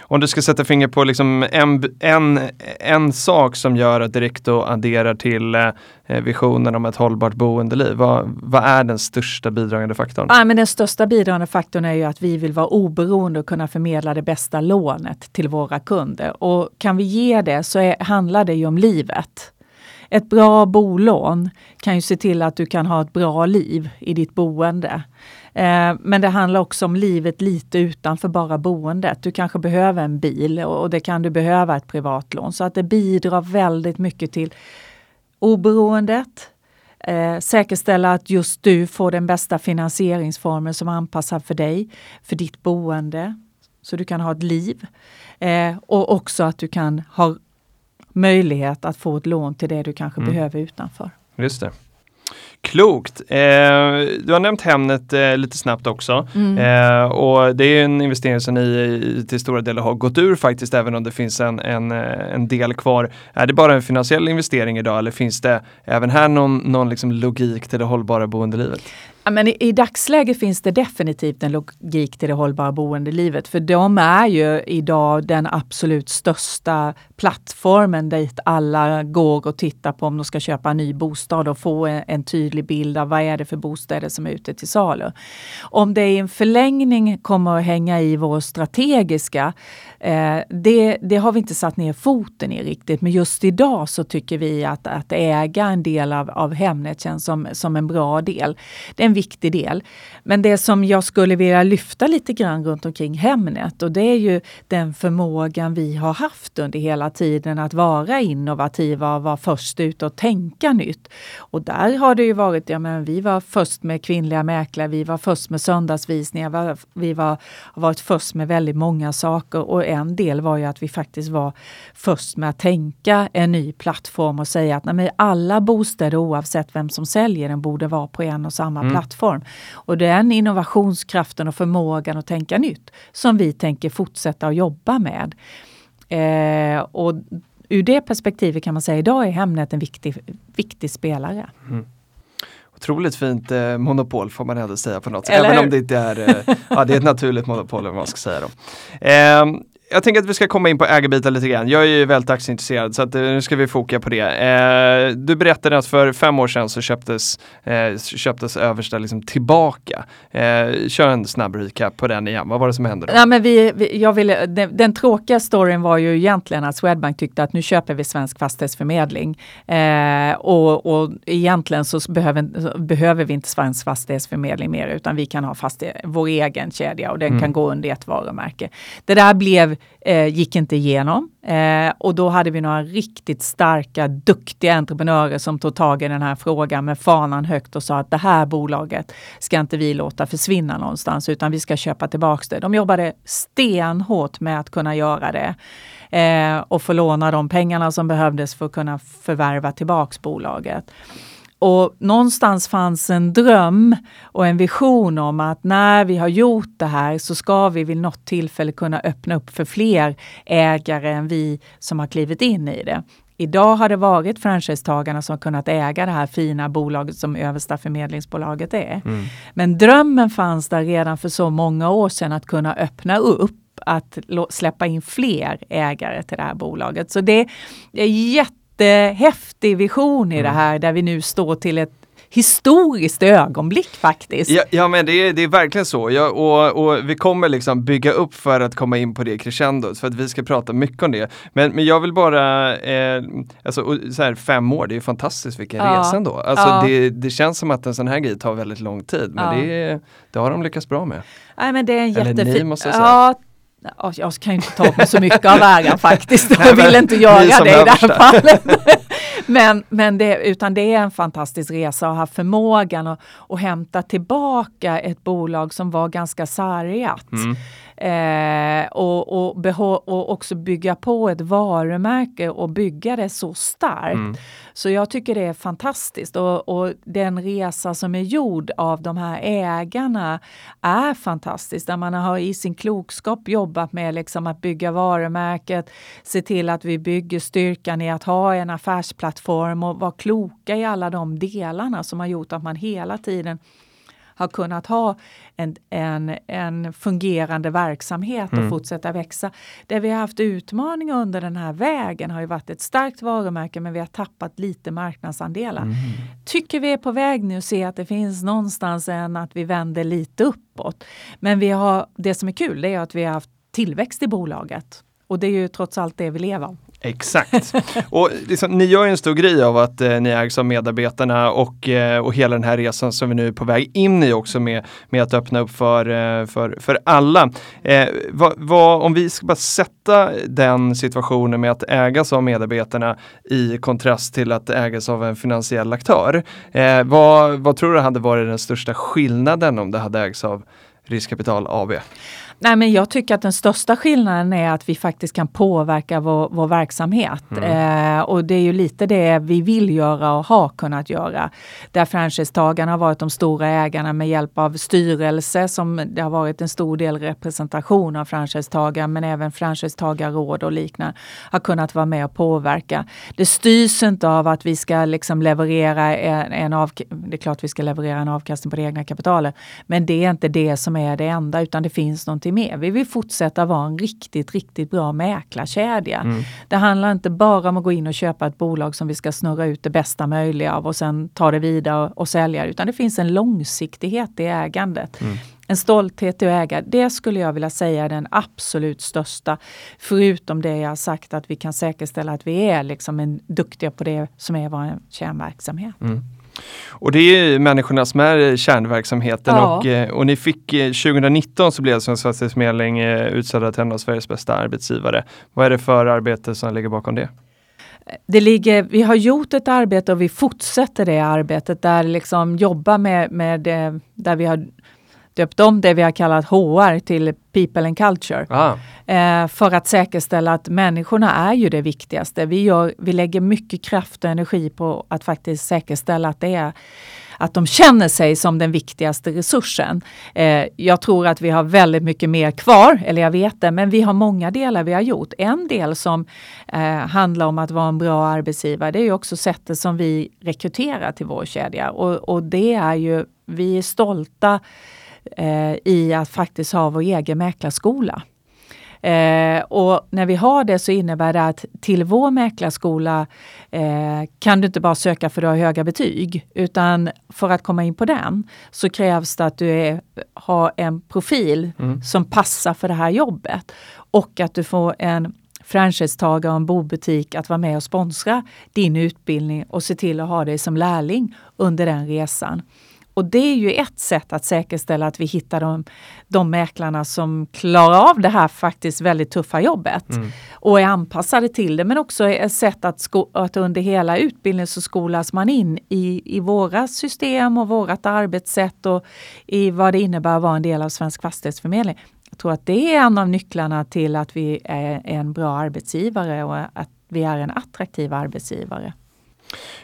Om du ska sätta finger på liksom en, en, en sak som gör att Directo adderar till eh, visionen om ett hållbart boendeliv. Vad, vad är den största bidragande faktorn? Ja, men den största bidragande faktorn är ju att vi vill vara oberoende och kunna förmedla det bästa lånet till våra kunder. Och kan vi ge det så är, handlar det ju om livet. Ett bra bolån kan ju se till att du kan ha ett bra liv i ditt boende. Eh, men det handlar också om livet lite utanför bara boendet. Du kanske behöver en bil och och det kan du behöva ett privatlån. Så att det bidrar väldigt mycket till oberoendet, eh, säkerställa att just du får den bästa finansieringsformen som är anpassad för dig, för ditt boende, så du kan ha ett liv. Eh, och också att du kan ha möjlighet att få ett lån till det du kanske Mm. behöver utanför. Just det. Klokt. Eh, du har nämnt Hemnet eh, lite snabbt också. Mm. Eh, och det är en investering som ni till stora delar har gått ur faktiskt, även om det finns en, en, eh, en del kvar. Är det bara en finansiell investering idag eller finns det även här någon, någon liksom logik till det hållbara boendelivet? Ja, men i, I dagsläget finns det definitivt en logik till det hållbara boendelivet. För de är ju idag den absolut största plattformen dit alla går och tittar på om de ska köpa en ny bostad och få en, en tydlig bild av vad är det för bostäder som är ute till salu. Om det i en förlängning kommer att hänga i vår strategiska, eh, det, det har vi inte satt ner foten i riktigt. Men just idag så tycker vi att, att äga en del av, av Hemnet känns som, som en bra del. Det är en en viktig del. Men det som jag skulle vilja lyfta lite grann runt omkring Hemnet och det är ju den förmågan vi har haft under hela tiden att vara innovativa och vara först ut och tänka nytt. Och där har det ju varit, ja men vi var först med kvinnliga mäklare, vi var först med söndagsvisningar, vi var, har varit först med väldigt många saker och en del var ju att vi faktiskt var först med att tänka en ny plattform och säga att nej, alla bostäder oavsett vem som säljer den borde vara på en och samma Mm plattform. Och den innovationskraften och förmågan att tänka nytt som vi tänker fortsätta att jobba med. Eh, och ur det perspektivet kan man säga idag är Hemnet en viktig, viktig spelare. Otroligt fint eh, monopol får man ändå säga på något sätt. Även om det inte är, eh, ja det är ett naturligt monopol vad man ska säga då. Jag tänker att vi ska komma in på ägarbitar lite grann. Jag är ju väldigt aktieintresserad så att, eh, nu ska vi foka på det. Eh, du berättade att för fem år sedan så köptes, eh, köptes Översta liksom tillbaka. Eh, kör en snabb recap på den igen. Vad var det som hände då? Ja, men vi, vi, jag ville, den, den tråkiga storyn var ju egentligen att Swedbank tyckte att nu köper vi Svensk Fastighetsförmedling. Eh, och, och egentligen så behöver, behöver vi inte Svensk Fastighetsförmedling mer utan vi kan ha fastighet, vår egen kedja och den Mm. kan gå under ett varumärke. Det där blev, eh, gick inte igenom eh, och då hade vi några riktigt starka, duktiga entreprenörer som tog tag i den här frågan med fanan högt och sa att det här bolaget ska inte vi låta försvinna någonstans utan vi ska köpa tillbaks det. De jobbade stenhårt med att kunna göra det eh, och få låna de pengarna som behövdes för att kunna förvärva tillbaks bolaget. Och någonstans fanns en dröm och en vision om att när vi har gjort det här så ska vi vid något tillfälle kunna öppna upp för fler ägare än vi som har klivit in i det. Idag har det varit franchisetagarna som har kunnat äga det här fina bolaget som Översta förmedlingsbolaget är. Men drömmen fanns där redan för så många år sedan att kunna öppna upp att släppa in fler ägare till det här bolaget. Så det är jättehäftig vision i det här där vi nu står till ett historiskt ögonblick faktiskt. Ja, ja men det är, det är verkligen så. Ja, och, och vi kommer liksom bygga upp för att komma in på det crescendot för att vi ska prata mycket om det. Men, men jag vill bara, eh, alltså så här, fem år, det är fantastiskt vilken Ja. resa ändå. Alltså Ja. det, det känns som att en sån här grej tar väldigt lång tid men Ja. det, det har de lyckats bra med. Nej, men det är en Eller jättefin... ni, måste jag säga. Ja, jag kan inte ta mig så mycket av äran faktiskt. Jag vill inte göra det i det här fallet. men, men det, utan det är en fantastisk resa att ha förmågan att, att hämta tillbaka ett bolag som var ganska sargat. Mm. Eh, och, och, och också bygga på ett varumärke och bygga det så starkt. Mm. Så jag tycker det är fantastiskt och, och den resa som är gjord av de här ägarna är fantastisk. Där man har i sin klokskap jobbat med liksom att bygga varumärket, se till att vi bygger styrkan i att ha en affärsplattform och vara kloka i alla de delarna som har gjort att man hela tiden har kunnat ha en, en, en fungerande verksamhet och fortsätta växa. Det vi har haft utmaningar under den här vägen har ju varit ett starkt varumärke men vi har tappat lite marknadsandelar. Tycker vi är på väg nu att se att det finns någonstans en att vi vänder lite uppåt. Men vi har, det som är kul det är att vi har haft tillväxt i bolaget. Och det är ju trots allt det vi lever av. Exakt. och liksom, ni gör ju en stor grej av att eh, ni ägs av medarbetarna och, eh, och hela den här resan som vi nu är på väg in i också med, med att öppna upp för, eh, för, för alla. Eh, va, om vi ska bara sätta den situationen med att ägas av medarbetarna i kontrast till att ägas av en finansiell aktör. Eh, vad, vad tror du hade varit den största skillnaden om det hade ägts av Riskkapital AB? Nej, men jag tycker att den största skillnaden är att vi faktiskt kan påverka vår, vår verksamhet. Eh, och det är ju lite det vi vill göra och har kunnat göra. Där franchisetagarna har varit de stora ägarna med hjälp av styrelse som det har varit en stor del representation av franchisetagare men även franchisetagarråd och liknande har kunnat vara med och påverka. Det styrs inte av att vi ska liksom leverera en, en av, det är klart vi ska leverera en avkastning på det egna kapitalet, men det är inte det som är det enda utan det finns någonting mer. Vi vill fortsätta vara en riktigt, riktigt bra mäklarkedja. Det handlar inte bara om att gå in och köpa ett bolag som vi ska snurra ut det bästa möjliga av och sen ta det vidare och sälja utan det finns en långsiktighet i ägandet. En stolthet i att äga, det skulle jag vilja säga är den absolut största. Förutom det jag har sagt att vi kan säkerställa att vi är liksom en, duktiga på det som är vår kärnverksamhet. Mm. Och det är ju människorna som är kärnverksamheten Ja. och, eh, och ni fick eh, 2019 så blev Svensk Fastighetsförmedling eh, utsedda till en av Sveriges bästa arbetsgivare. Vad är det för arbete som ligger bakom det? Det ligger, vi har gjort ett arbete och vi fortsätter det arbetet där liksom jobba med, med eh, där vi har döpt om det vi har kallat HR till People and Culture. Ah, Eh, för att säkerställa att människorna är ju det viktigaste. Vi, gör, vi lägger mycket kraft och energi på att faktiskt säkerställa att det är att de känner sig som den viktigaste resursen. Eh, jag tror att vi har väldigt mycket mer kvar, eller jag vet det, men vi har många delar vi har gjort. En del som eh, handlar om att vara en bra arbetsgivare, det är ju också sättet som vi rekryterar till vår kedja. Och, och det är ju, vi är stolta eh, i att faktiskt ha vår egen mäklarskola. Eh, och när vi har det så innebär det att till vår mäklarskola eh, kan du inte bara söka för att du har höga betyg, utan för att komma in på den så krävs det att du är, har en profil som passar för det här jobbet och att du får en franchisetagare och en bobutik att vara med och sponsra din utbildning och se till att ha dig som lärling under den resan. Och det är ju ett sätt att säkerställa att vi hittar de, de mäklarna som klarar av det här faktiskt väldigt tuffa jobbet och är anpassade till det. Men också ett sätt att, att under hela utbildningen så skolas man in i, i våra system och vårat arbetssätt och i vad det innebär att vara en del av Svensk Fastighetsförmedling. Jag tror att det är en av nycklarna till att vi är en bra arbetsgivare och att vi är en attraktiv arbetsgivare.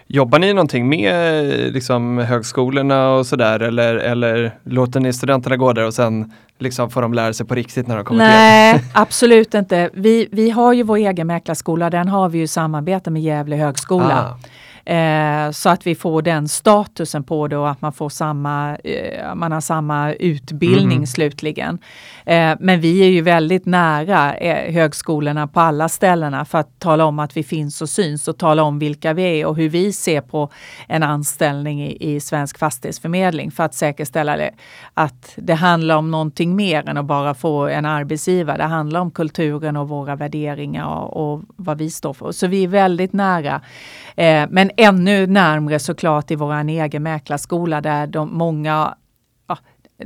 Jobbar ni någonting med liksom, högskolorna och sådär eller, eller låter ni studenterna gå där och sen liksom, får de lära sig på riktigt när de kommer till er? Nej, absolut inte. Vi, vi har ju vår egen mäklarskola. Den har vi ju samarbete med Gävle högskola. Ah. Eh, så att vi får den statusen på det och att man får samma, eh, man har samma utbildning Mhm. slutligen. Eh, men vi är ju väldigt nära eh, högskolorna på alla ställena för att tala om att vi finns och syns och tala om vilka vi är och hur vi ser på en anställning i, i Svensk Fastighetsförmedling för att säkerställa det, att det handlar om någonting mer än att bara få en arbetsgivare. Det handlar om kulturen och våra värderingar och, och vad vi står för. Så vi är väldigt nära. Eh, men ännu närmre såklart i vår egen mäklarskola där de många, ja,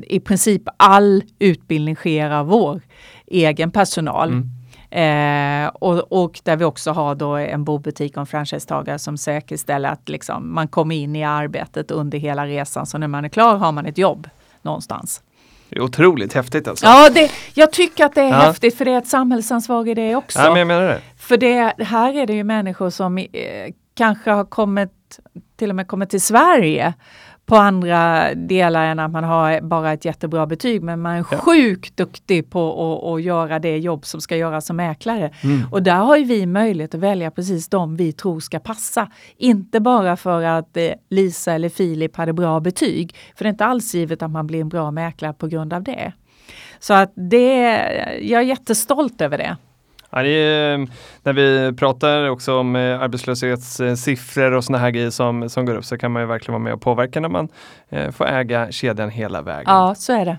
i princip all utbildning sker av vår egen personal. Eh, och, och där vi också har då en bobutik och en franchisetagare som säkerställer att liksom man kommer in i arbetet under hela resan. Så när man är klar har man ett jobb någonstans. Det är otroligt häftigt alltså. Ja, det, jag tycker att det är Ja. häftigt för det är ett samhällsansvar i det också. Ja, men jag menar det. För det, här är det ju människor som eh, kanske har kommit, till och med kommit till Sverige på andra delar än att man har bara ett jättebra betyg. Men man är Ja. sjukt duktig på att, att göra det jobb som ska göras som mäklare. Mm. Och där har ju vi möjlighet att välja precis de vi tror ska passa. Inte bara för att eh, Lisa eller Filip hade bra betyg. För det är inte alls givet att man blir en bra mäklare på grund av det. Så att det, jag är jättestolt över det. Ja, det är, eh, när vi pratar också om eh, arbetslöshetssiffror och såna här grejer som, som går upp så kan man ju verkligen vara med och påverka när man eh, får äga kedjan hela vägen. Ja, så är det.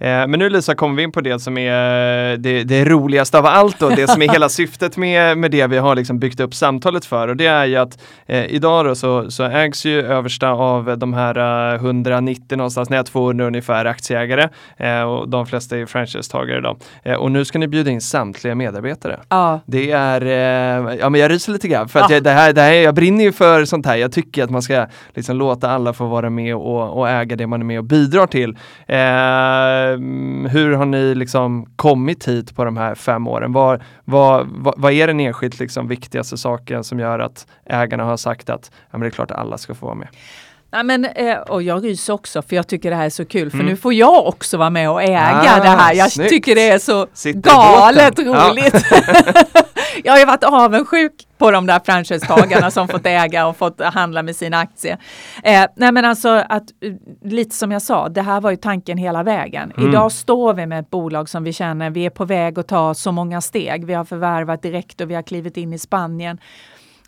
Eh, men nu Lisa kommer vi in på det som är eh, det, det roligaste av allt och det som är hela syftet med, med det vi har liksom byggt upp samtalet för och det är ju att eh, idag då så, så ägs ju översta av de här eh, 190 någonstans, nej 200 ungefär aktieägare eh, och de flesta är franchisetagare då. Eh, och nu ska ni bjuda in samtliga medarbetare. Ja, Det är, eh, ja men jag ryser lite grann för att Ja. jag, det här, det här, jag brinner ju för sånt här. Jag tycker att man ska liksom låta alla få vara med och, och äga det man är med och bidrar till. Ehm, hur har ni liksom kommit hit på de här fem åren? Vad, vad, vad, vad är den enskilt liksom viktigaste saken som gör att ägarna har sagt att ja, men det är klart att alla ska få vara med? Nej, men, eh, och jag ryser också för jag tycker det här är så kul för Mm. nu får jag också vara med och äga Ah, det här. Jag snyggt. tycker det är så Sitter galet båten. Ja. roligt. jag har ju varit avundsjuk på de där franchisetagarna som fått äga och fått handla med sina aktier. Eh, nej men alltså att eh, lite som jag sa, det här var ju tanken hela vägen. Mm. Idag står vi med ett bolag som vi känner, vi är på väg att ta så många steg. Vi har förvärvat direkt och vi har klivit in i Spanien.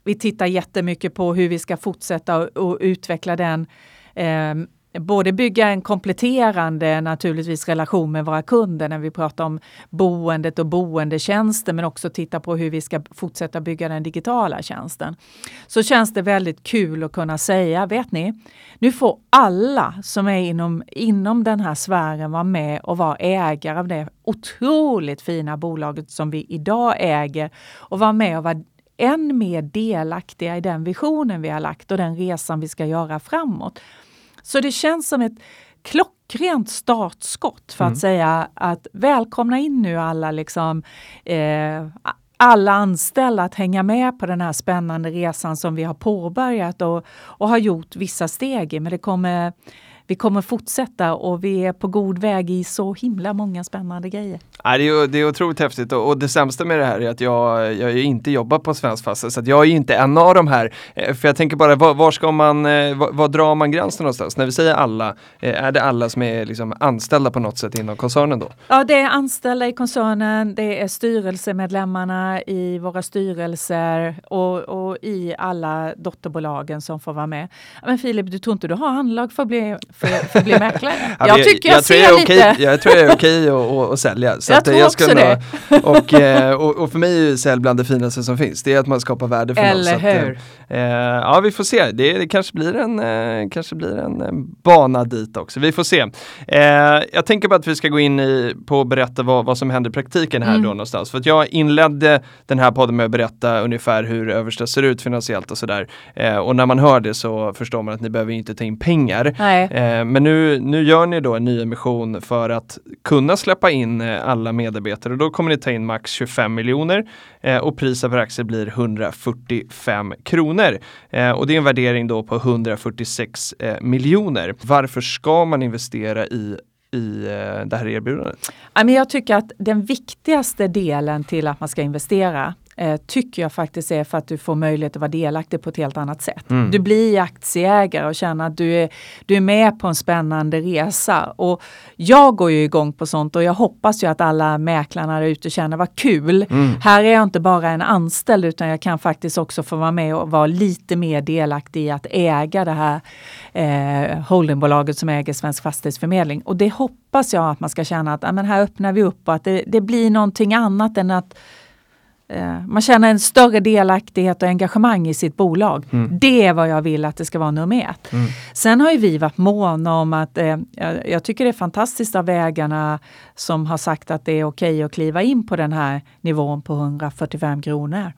Vi tittar jättemycket på hur vi ska fortsätta och, utveckla den eh, både bygga en kompletterande naturligtvis relation med våra kunder när vi pratar om boendet och boendetjänster men också titta på hur vi ska fortsätta bygga den digitala tjänsten. Så känns det väldigt kul att kunna säga, vet ni, nu får alla som är inom, inom den här sfären vara med och vara ägare av det otroligt fina bolaget som vi idag äger och vara med och vara än mer delaktiga i den visionen vi har lagt och den resan vi ska göra framåt. Så det känns som ett klockrent startskott för Mm. att säga att välkomna in nu alla liksom eh, alla anställda att hänga med på den här spännande resan som vi har påbörjat och, och har gjort vissa steg i. Men det kommer, vi kommer fortsätta och vi är på god väg i så himla många spännande grejer. Nej, det, är, det är otroligt häftigt och, och det sämsta med det här är att jag, jag inte jobbar på Svensk Fast så jag är ju inte en av de här. Eh, För jag tänker bara, var, var ska man, eh, var, var drar man gränsen någonstans? När vi säger alla, eh, är det alla som är liksom anställda på något sätt inom koncernen då? Ja, det är anställda i koncernen, det är styrelsemedlemmarna i våra styrelser och, och i alla dotterbolagen som får vara med. Men Filip, du tror inte du har anlag för att bli, för, för att bli mäklare? Ja, jag men tycker jag, tror ser är lite... okej, Jag tror jag är okej att att- sälja. Så Jag att, tror jag också det. och, eh, och, och för mig är ju sälj bland det finaste som finns. Det är att man skapar värde för någon. Eller Så att, eh, hur? Eh, ja, vi får se. Det, det kanske blir en, eh, kanske blir en eh, bana dit också. Vi får se. Eh, jag tänker bara att vi ska gå in i, på att berätta vad, vad som händer i praktiken här Mm. då någonstans. För att jag inledde den här podden med att berätta ungefär hur Översta ser ut finansiellt och sådär. Och när man hör det så förstår man att ni behöver inte ta in pengar. Nej. Eh, men nu, nu gör ni då en nyemission för att kunna släppa in eh, alla medarbetare och då kommer ni ta in max 25 miljoner eh, och priset per aktie blir 145 kronor. Och det är en värdering då på 146 miljoner. Varför ska man investera i i det här erbjudandet? Jag tycker att den viktigaste delen till att man ska investera eh, tycker jag faktiskt är för att du får möjlighet att vara delaktig på ett helt annat sätt. Mm. Du blir aktieägare och känner att du är, du är med på en spännande resa. Och jag går ju igång på sånt och jag hoppas ju att alla mäklarna där ute känner vad kul. Mm. Här är jag inte bara en anställd utan jag kan faktiskt också få vara med och vara lite mer delaktig i att äga det här eh, holdingbolaget som äger Svensk Fastighetsförmedling. Och det hoppas jag att man ska känna att ja, men här öppnar vi upp och att det, det blir någonting annat än att man känner en större delaktighet och engagemang i sitt bolag. Mm. Det är vad jag vill att det ska vara nummer ett. Mm. Sen har ju vi varit måna om att, eh, jag, tycker det är fantastiskt av ägarna som har sagt att det är okej att kliva in på den här nivån på 145 kronor.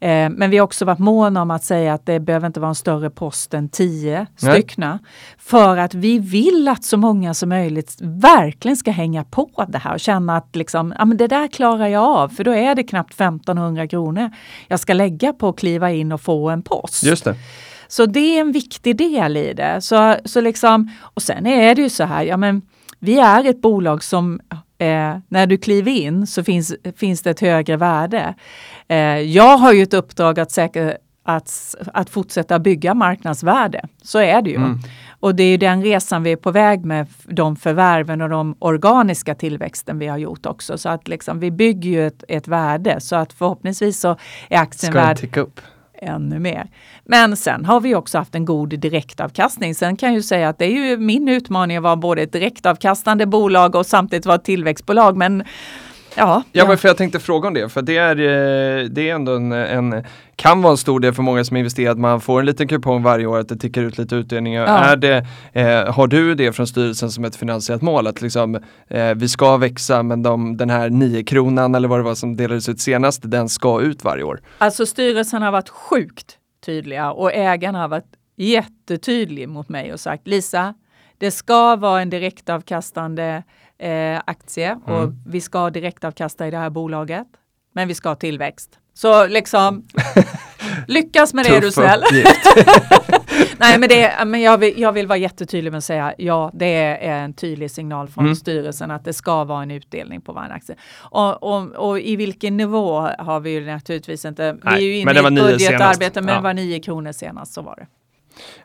Eh, men vi har också varit måna om att säga att det behöver inte vara en större post än 10 Nej. styckna. För att vi vill att så många som möjligt verkligen ska hänga på det här och känna att liksom, ja, men det där klarar jag av. För då är det knappt 1500 kronor jag ska lägga på att kliva in och få en post. Just det. Så det är en viktig del i det. Så, så liksom, och sen är det ju så här, ja men vi är ett bolag som eh, när du kliver in så finns, finns det ett högre värde. Eh, jag har ju ett uppdrag att, säkra, att, att fortsätta bygga marknadsvärde. Så är det ju. Mm. Och det är ju den resan vi är på väg med, de förvärven och de organiska tillväxten vi har gjort också. Så att liksom, vi bygger ju ett, ett värde så att förhoppningsvis så är aktien värd ännu mer. Men sen har vi också haft en god direktavkastning. Sen kan jag ju säga att det är ju min utmaning att vara både ett direktavkastande bolag och samtidigt vara ett tillväxtbolag. Men ja, Ja, men för jag tänkte fråga om det, för det är, eh, det är ändå en, en, kan vara en stor del för många som investerat, man får en liten kupong varje år att det tickar ut lite utdelningar. Ja. Är det, eh, har du det från styrelsen som ett finansiellt mål, att liksom, eh, vi ska växa men de, den här 9 kronan eller vad det var som delades ut senast, den ska ut varje år? Alltså styrelsen har varit sjukt tydliga och ägarna har varit jättetydlig mot mig och sagt Lisa, det ska vara en direktavkastande eh, aktie och Mm. vi ska direktavkasta i det här bolaget. Men vi ska ha tillväxt. Så liksom lyckas med det är du snäll. Nej men, det, men jag, vill, jag vill vara jättetydlig med att säga ja det är en tydlig signal från Mm. styrelsen att det ska vara en utdelning på varje aktie. Och, och, och i vilken nivå har vi ju naturligtvis inte. Vi Nej, är ju inne i budgetarbete men det var nio kronor senast så var det.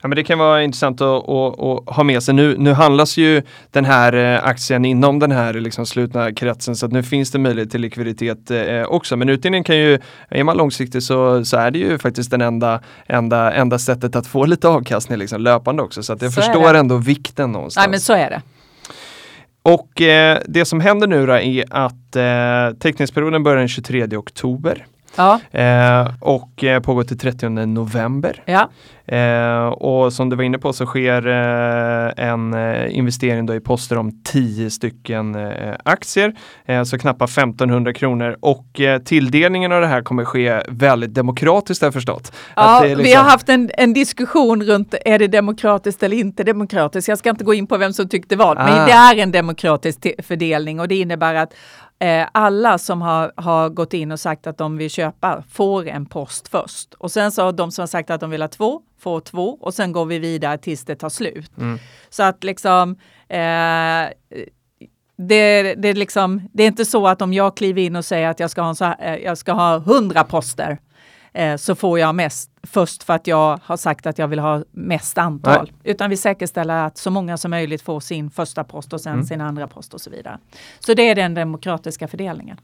Ja, men det kan vara intressant att, att, att ha med sig. Nu, nu handlas ju den här eh, aktien inom den här liksom slutna kretsen så att nu finns det möjlighet till likviditet eh, också. Men utdelningen kan ju, är man långsiktig så, så är det ju faktiskt den enda, enda, enda sättet att få lite avkastning liksom, löpande också. Så att jag Så förstår ändå vikten någonstans. Nej men så är det. Och eh, det som händer nu då är att eh, teckningsperioden börjar den 23 oktober Ja, eh, och eh, pågår till 30 november. ja. Eh, och som du var inne på så sker eh, en eh, investering då i poster om 10 stycken eh, aktier, så knappt 1500 kronor och tilldelningen av det här kommer ske väldigt demokratiskt har jag förstått. ja är Vi liksom- har haft en, en diskussion runt är det demokratiskt eller inte demokratiskt. Jag ska inte gå in på vem som tyckte vad, Ah. men det är en demokratisk fördelning och det innebär att eh, alla som har, har gått in och sagt att de vill köpa får en post först. Och sen så har de som har sagt att de vill ha två, får två och sen går vi vidare tills det tar slut. Mm. Så att liksom eh, det, det, är liksom, det är inte så att om jag kliver in och säger att jag ska ha, så här, eh, jag ska ha 100 poster eh, så får jag mest först för att jag har sagt att jag vill ha mest antal. Utan vi säkerställer att så många som möjligt får sin första post och sen Mm. sin andra post och så vidare. Så det är den demokratiska fördelningen.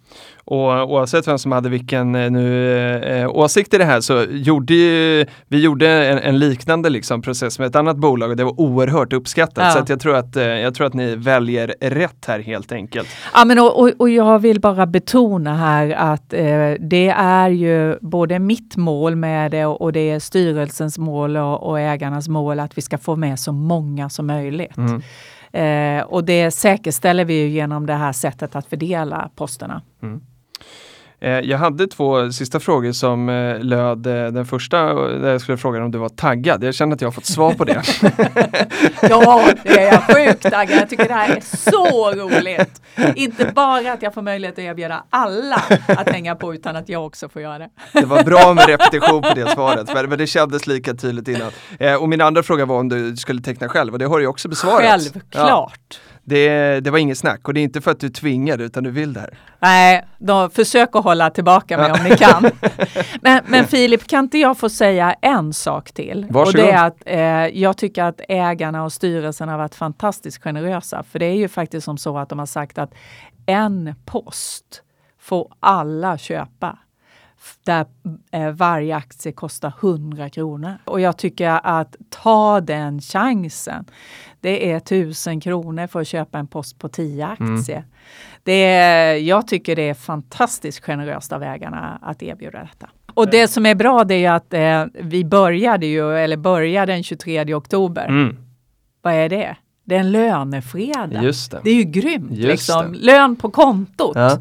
Och oavsett vem som hade vilken eh, nu, eh, åsikt i det här så gjorde ju, vi gjorde en, en liknande liksom, process med ett annat bolag och det var oerhört uppskattat. Ja. Så att jag, tror att, eh, jag tror att ni väljer rätt här helt enkelt. Ja, men och, och, och jag vill bara betona här att eh, det är ju både mitt mål med det och, och det är styrelsens mål och, och ägarnas mål att vi ska få med så många som möjligt. Mm. Eh, och det säkerställer vi genom det här sättet att fördela posterna. Eh, Jag hade två sista frågor som eh, löd. eh, Den första eh, där jag skulle fråga om du var taggad. Jag känner att jag har fått svar på det. Ja, det är jag sjukt taggad. Jag tycker det här är så roligt. Inte bara att jag får möjlighet att erbjuda alla att hänga på utan att jag också får göra det. Det var bra med repetition på det svaret, men, men det kändes lika tydligt innan. Eh, och min andra fråga var om du skulle teckna själv och det har du också besvarat. Ja, Självklart. Det, det var inget snack och det är inte för att du tvingar utan du vill det här. Nej, då försök att hålla tillbaka mig om ni kan. Men, men Filip, kan inte jag få säga en sak till? Varsågod. Och det är att eh, jag tycker att ägarna och styrelsen har varit fantastiskt generösa. För det är ju faktiskt som så att de har sagt att en post får alla köpa där eh, varje aktie kostar 100 kronor. Och jag tycker att ta den chansen. Det är 1000 kronor för att köpa en post på 10 aktier. Det är, jag tycker det är fantastiskt generöst av ägarna att erbjuda detta. Och det som är bra det är att eh, vi började ju, eller började den 23 oktober. Mm, Vad är det? Det är en lönefredag. just det. Det är ju grymt. Just Liksom. det. Lön på kontot. Ja.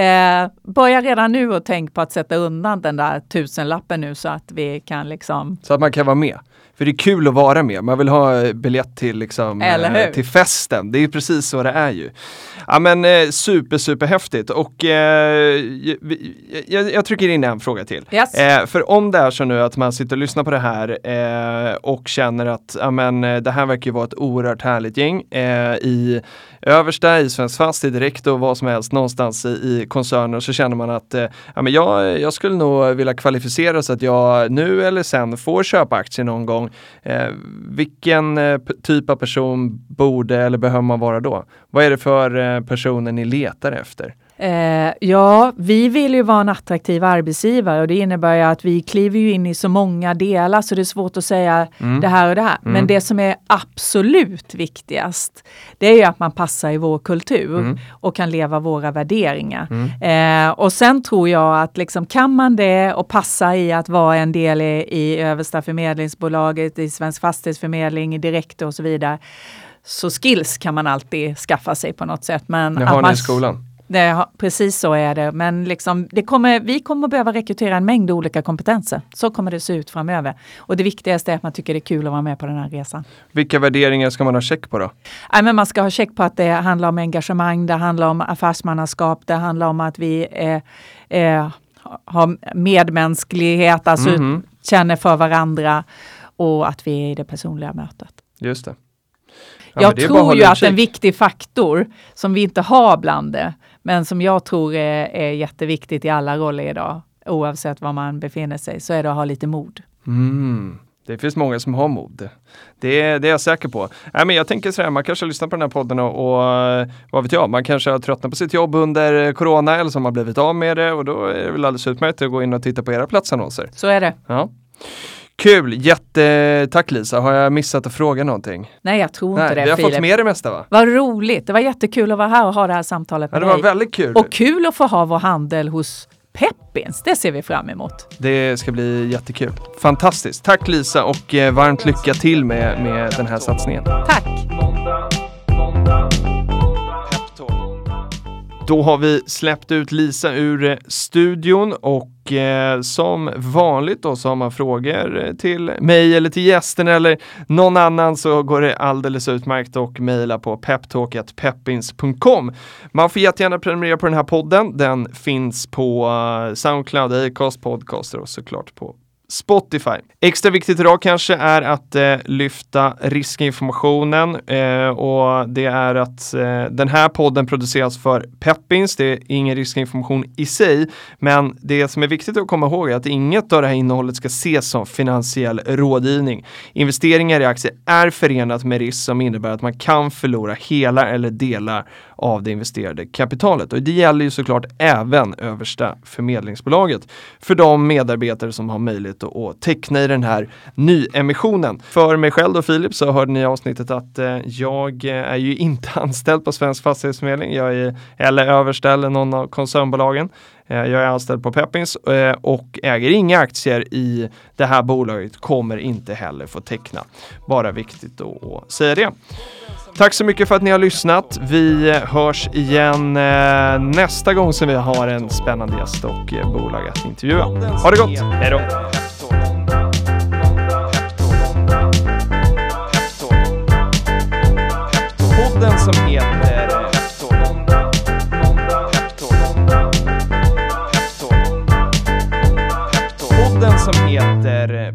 Eh, börja redan nu och tänk på att sätta undan den där tusenlappen nu så att vi kan liksom Så att man kan vara med. För det är kul att vara med. Man vill ha eh, biljett till, liksom, eh, till festen. Det är precis så det är ju. Ja men eh, super super häftigt och eh, jag, jag trycker in en fråga till. Yes. Eh, för om det är så nu att man sitter och lyssnar på det här eh, och känner att ja, men, eh, det här verkar ju vara ett oerhört härligt gäng i Översta, i Svensk Fast, i Direkt och vad som helst någonstans i, i koncernen så känner man att eh, ja, men jag, jag skulle nog vilja kvalificera så att jag nu eller sen får köpa aktier någon gång. Eh, vilken eh, typ av person borde eller behöver man vara då? Vad är det för eh, personer ni letar efter? Eh, ja, vi vill ju vara en attraktiv arbetsgivare och det innebär ju att vi kliver ju in i så många delar så det är svårt att säga Mm. det här och det här. Men det som är absolut viktigast, det är ju att man passar i vår kultur Mm. och kan leva våra värderingar. Eh, och sen tror jag att liksom, kan man det och passa i att vara en del i, i Översta förmedlingsbolaget, i Svensk Fastighetsförmedling, i Direktor och så vidare. Så skills kan man alltid skaffa sig på något sätt. Men Det har ni man i skolan. Det, precis så är det. Men liksom, det kommer, vi kommer att behöva rekrytera en mängd olika kompetenser. Så kommer det se ut framöver. Och det viktigaste är att man tycker det är kul att vara med på den här resan. Vilka värderingar ska man ha check på då? Nej, men man ska ha check på att det handlar om engagemang, det handlar om affärsmannaskap, det handlar om att vi eh, eh, har medmänsklighet, alltså Mhm. känner för varandra och att vi är i det personliga mötet. Just det. Ja, jag tror ju att en viktig faktor som vi inte har bland det, men som jag tror är, är jätteviktigt i alla roller idag, oavsett var man befinner sig, så är det att ha lite mod. Mm. Det finns många som har mod. Det är, det är jag säker på. Nej, men jag tänker sådär, man kanske lyssnar på den här podden och, och eh, vad vet jag, man kanske har tröttnat på sitt jobb under corona eller som har blivit av med det och då är det väl alldeles utmärkt att gå in och titta på era platsannonser. Så är det. Ja. Kul, jättetack Lisa. Har jag missat att fråga någonting? Nej, jag tror inte Nej, det vi har Filip. fått med det mesta va? Vad roligt. Det var jättekul att vara här och ha det här samtalet Ja, med det var dig. väldigt kul. Och kul att få ha vår handel hos Peppins. Det ser vi fram emot. Det ska bli jättekul. Fantastiskt. Tack Lisa och eh, varmt lycka till med, med den här satsningen. Tack! Då har vi släppt ut Lisa ur eh, studion och eh, som vanligt då så har man frågor eh, till mig eller till gästen eller någon annan så går det alldeles utmärkt och mejla på peptalk.peppins.com. Man får jättegärna prenumerera på den här podden. Den finns på eh, Soundcloud, Acast, Podcaster och såklart på Spotify. Extra viktigt idag kanske är att eh, lyfta riskinformationen eh, och det är att eh, den här podden produceras för Peppins. Det är ingen riskinformation i sig, men det som är viktigt att komma ihåg är att inget av det här innehållet ska ses som finansiell rådgivning. Investeringar i aktier är förenat med risk som innebär att man kan förlora hela eller delar av det investerade kapitalet. Och det gäller ju såklart även översta förmedlingsbolaget för de medarbetare som har möjlighet och att teckna i den här nyemissionen. För mig själv och Filip så hörde ni i avsnittet att eh, jag eh, är ju inte anställd på Svensk Fastighetsförmedling. Jag är eller översta eller någon av koncernbolagen. Eh, jag är anställd på Peppins eh, och äger inga aktier i det här bolaget, kommer inte heller få teckna. Bara viktigt att säga det. Tack så mycket för att ni har lyssnat. Vi hörs igen nästa gång som vi har en spännande gäst och bolag att intervjua. Ha det gott! Hej då! Som heter eh,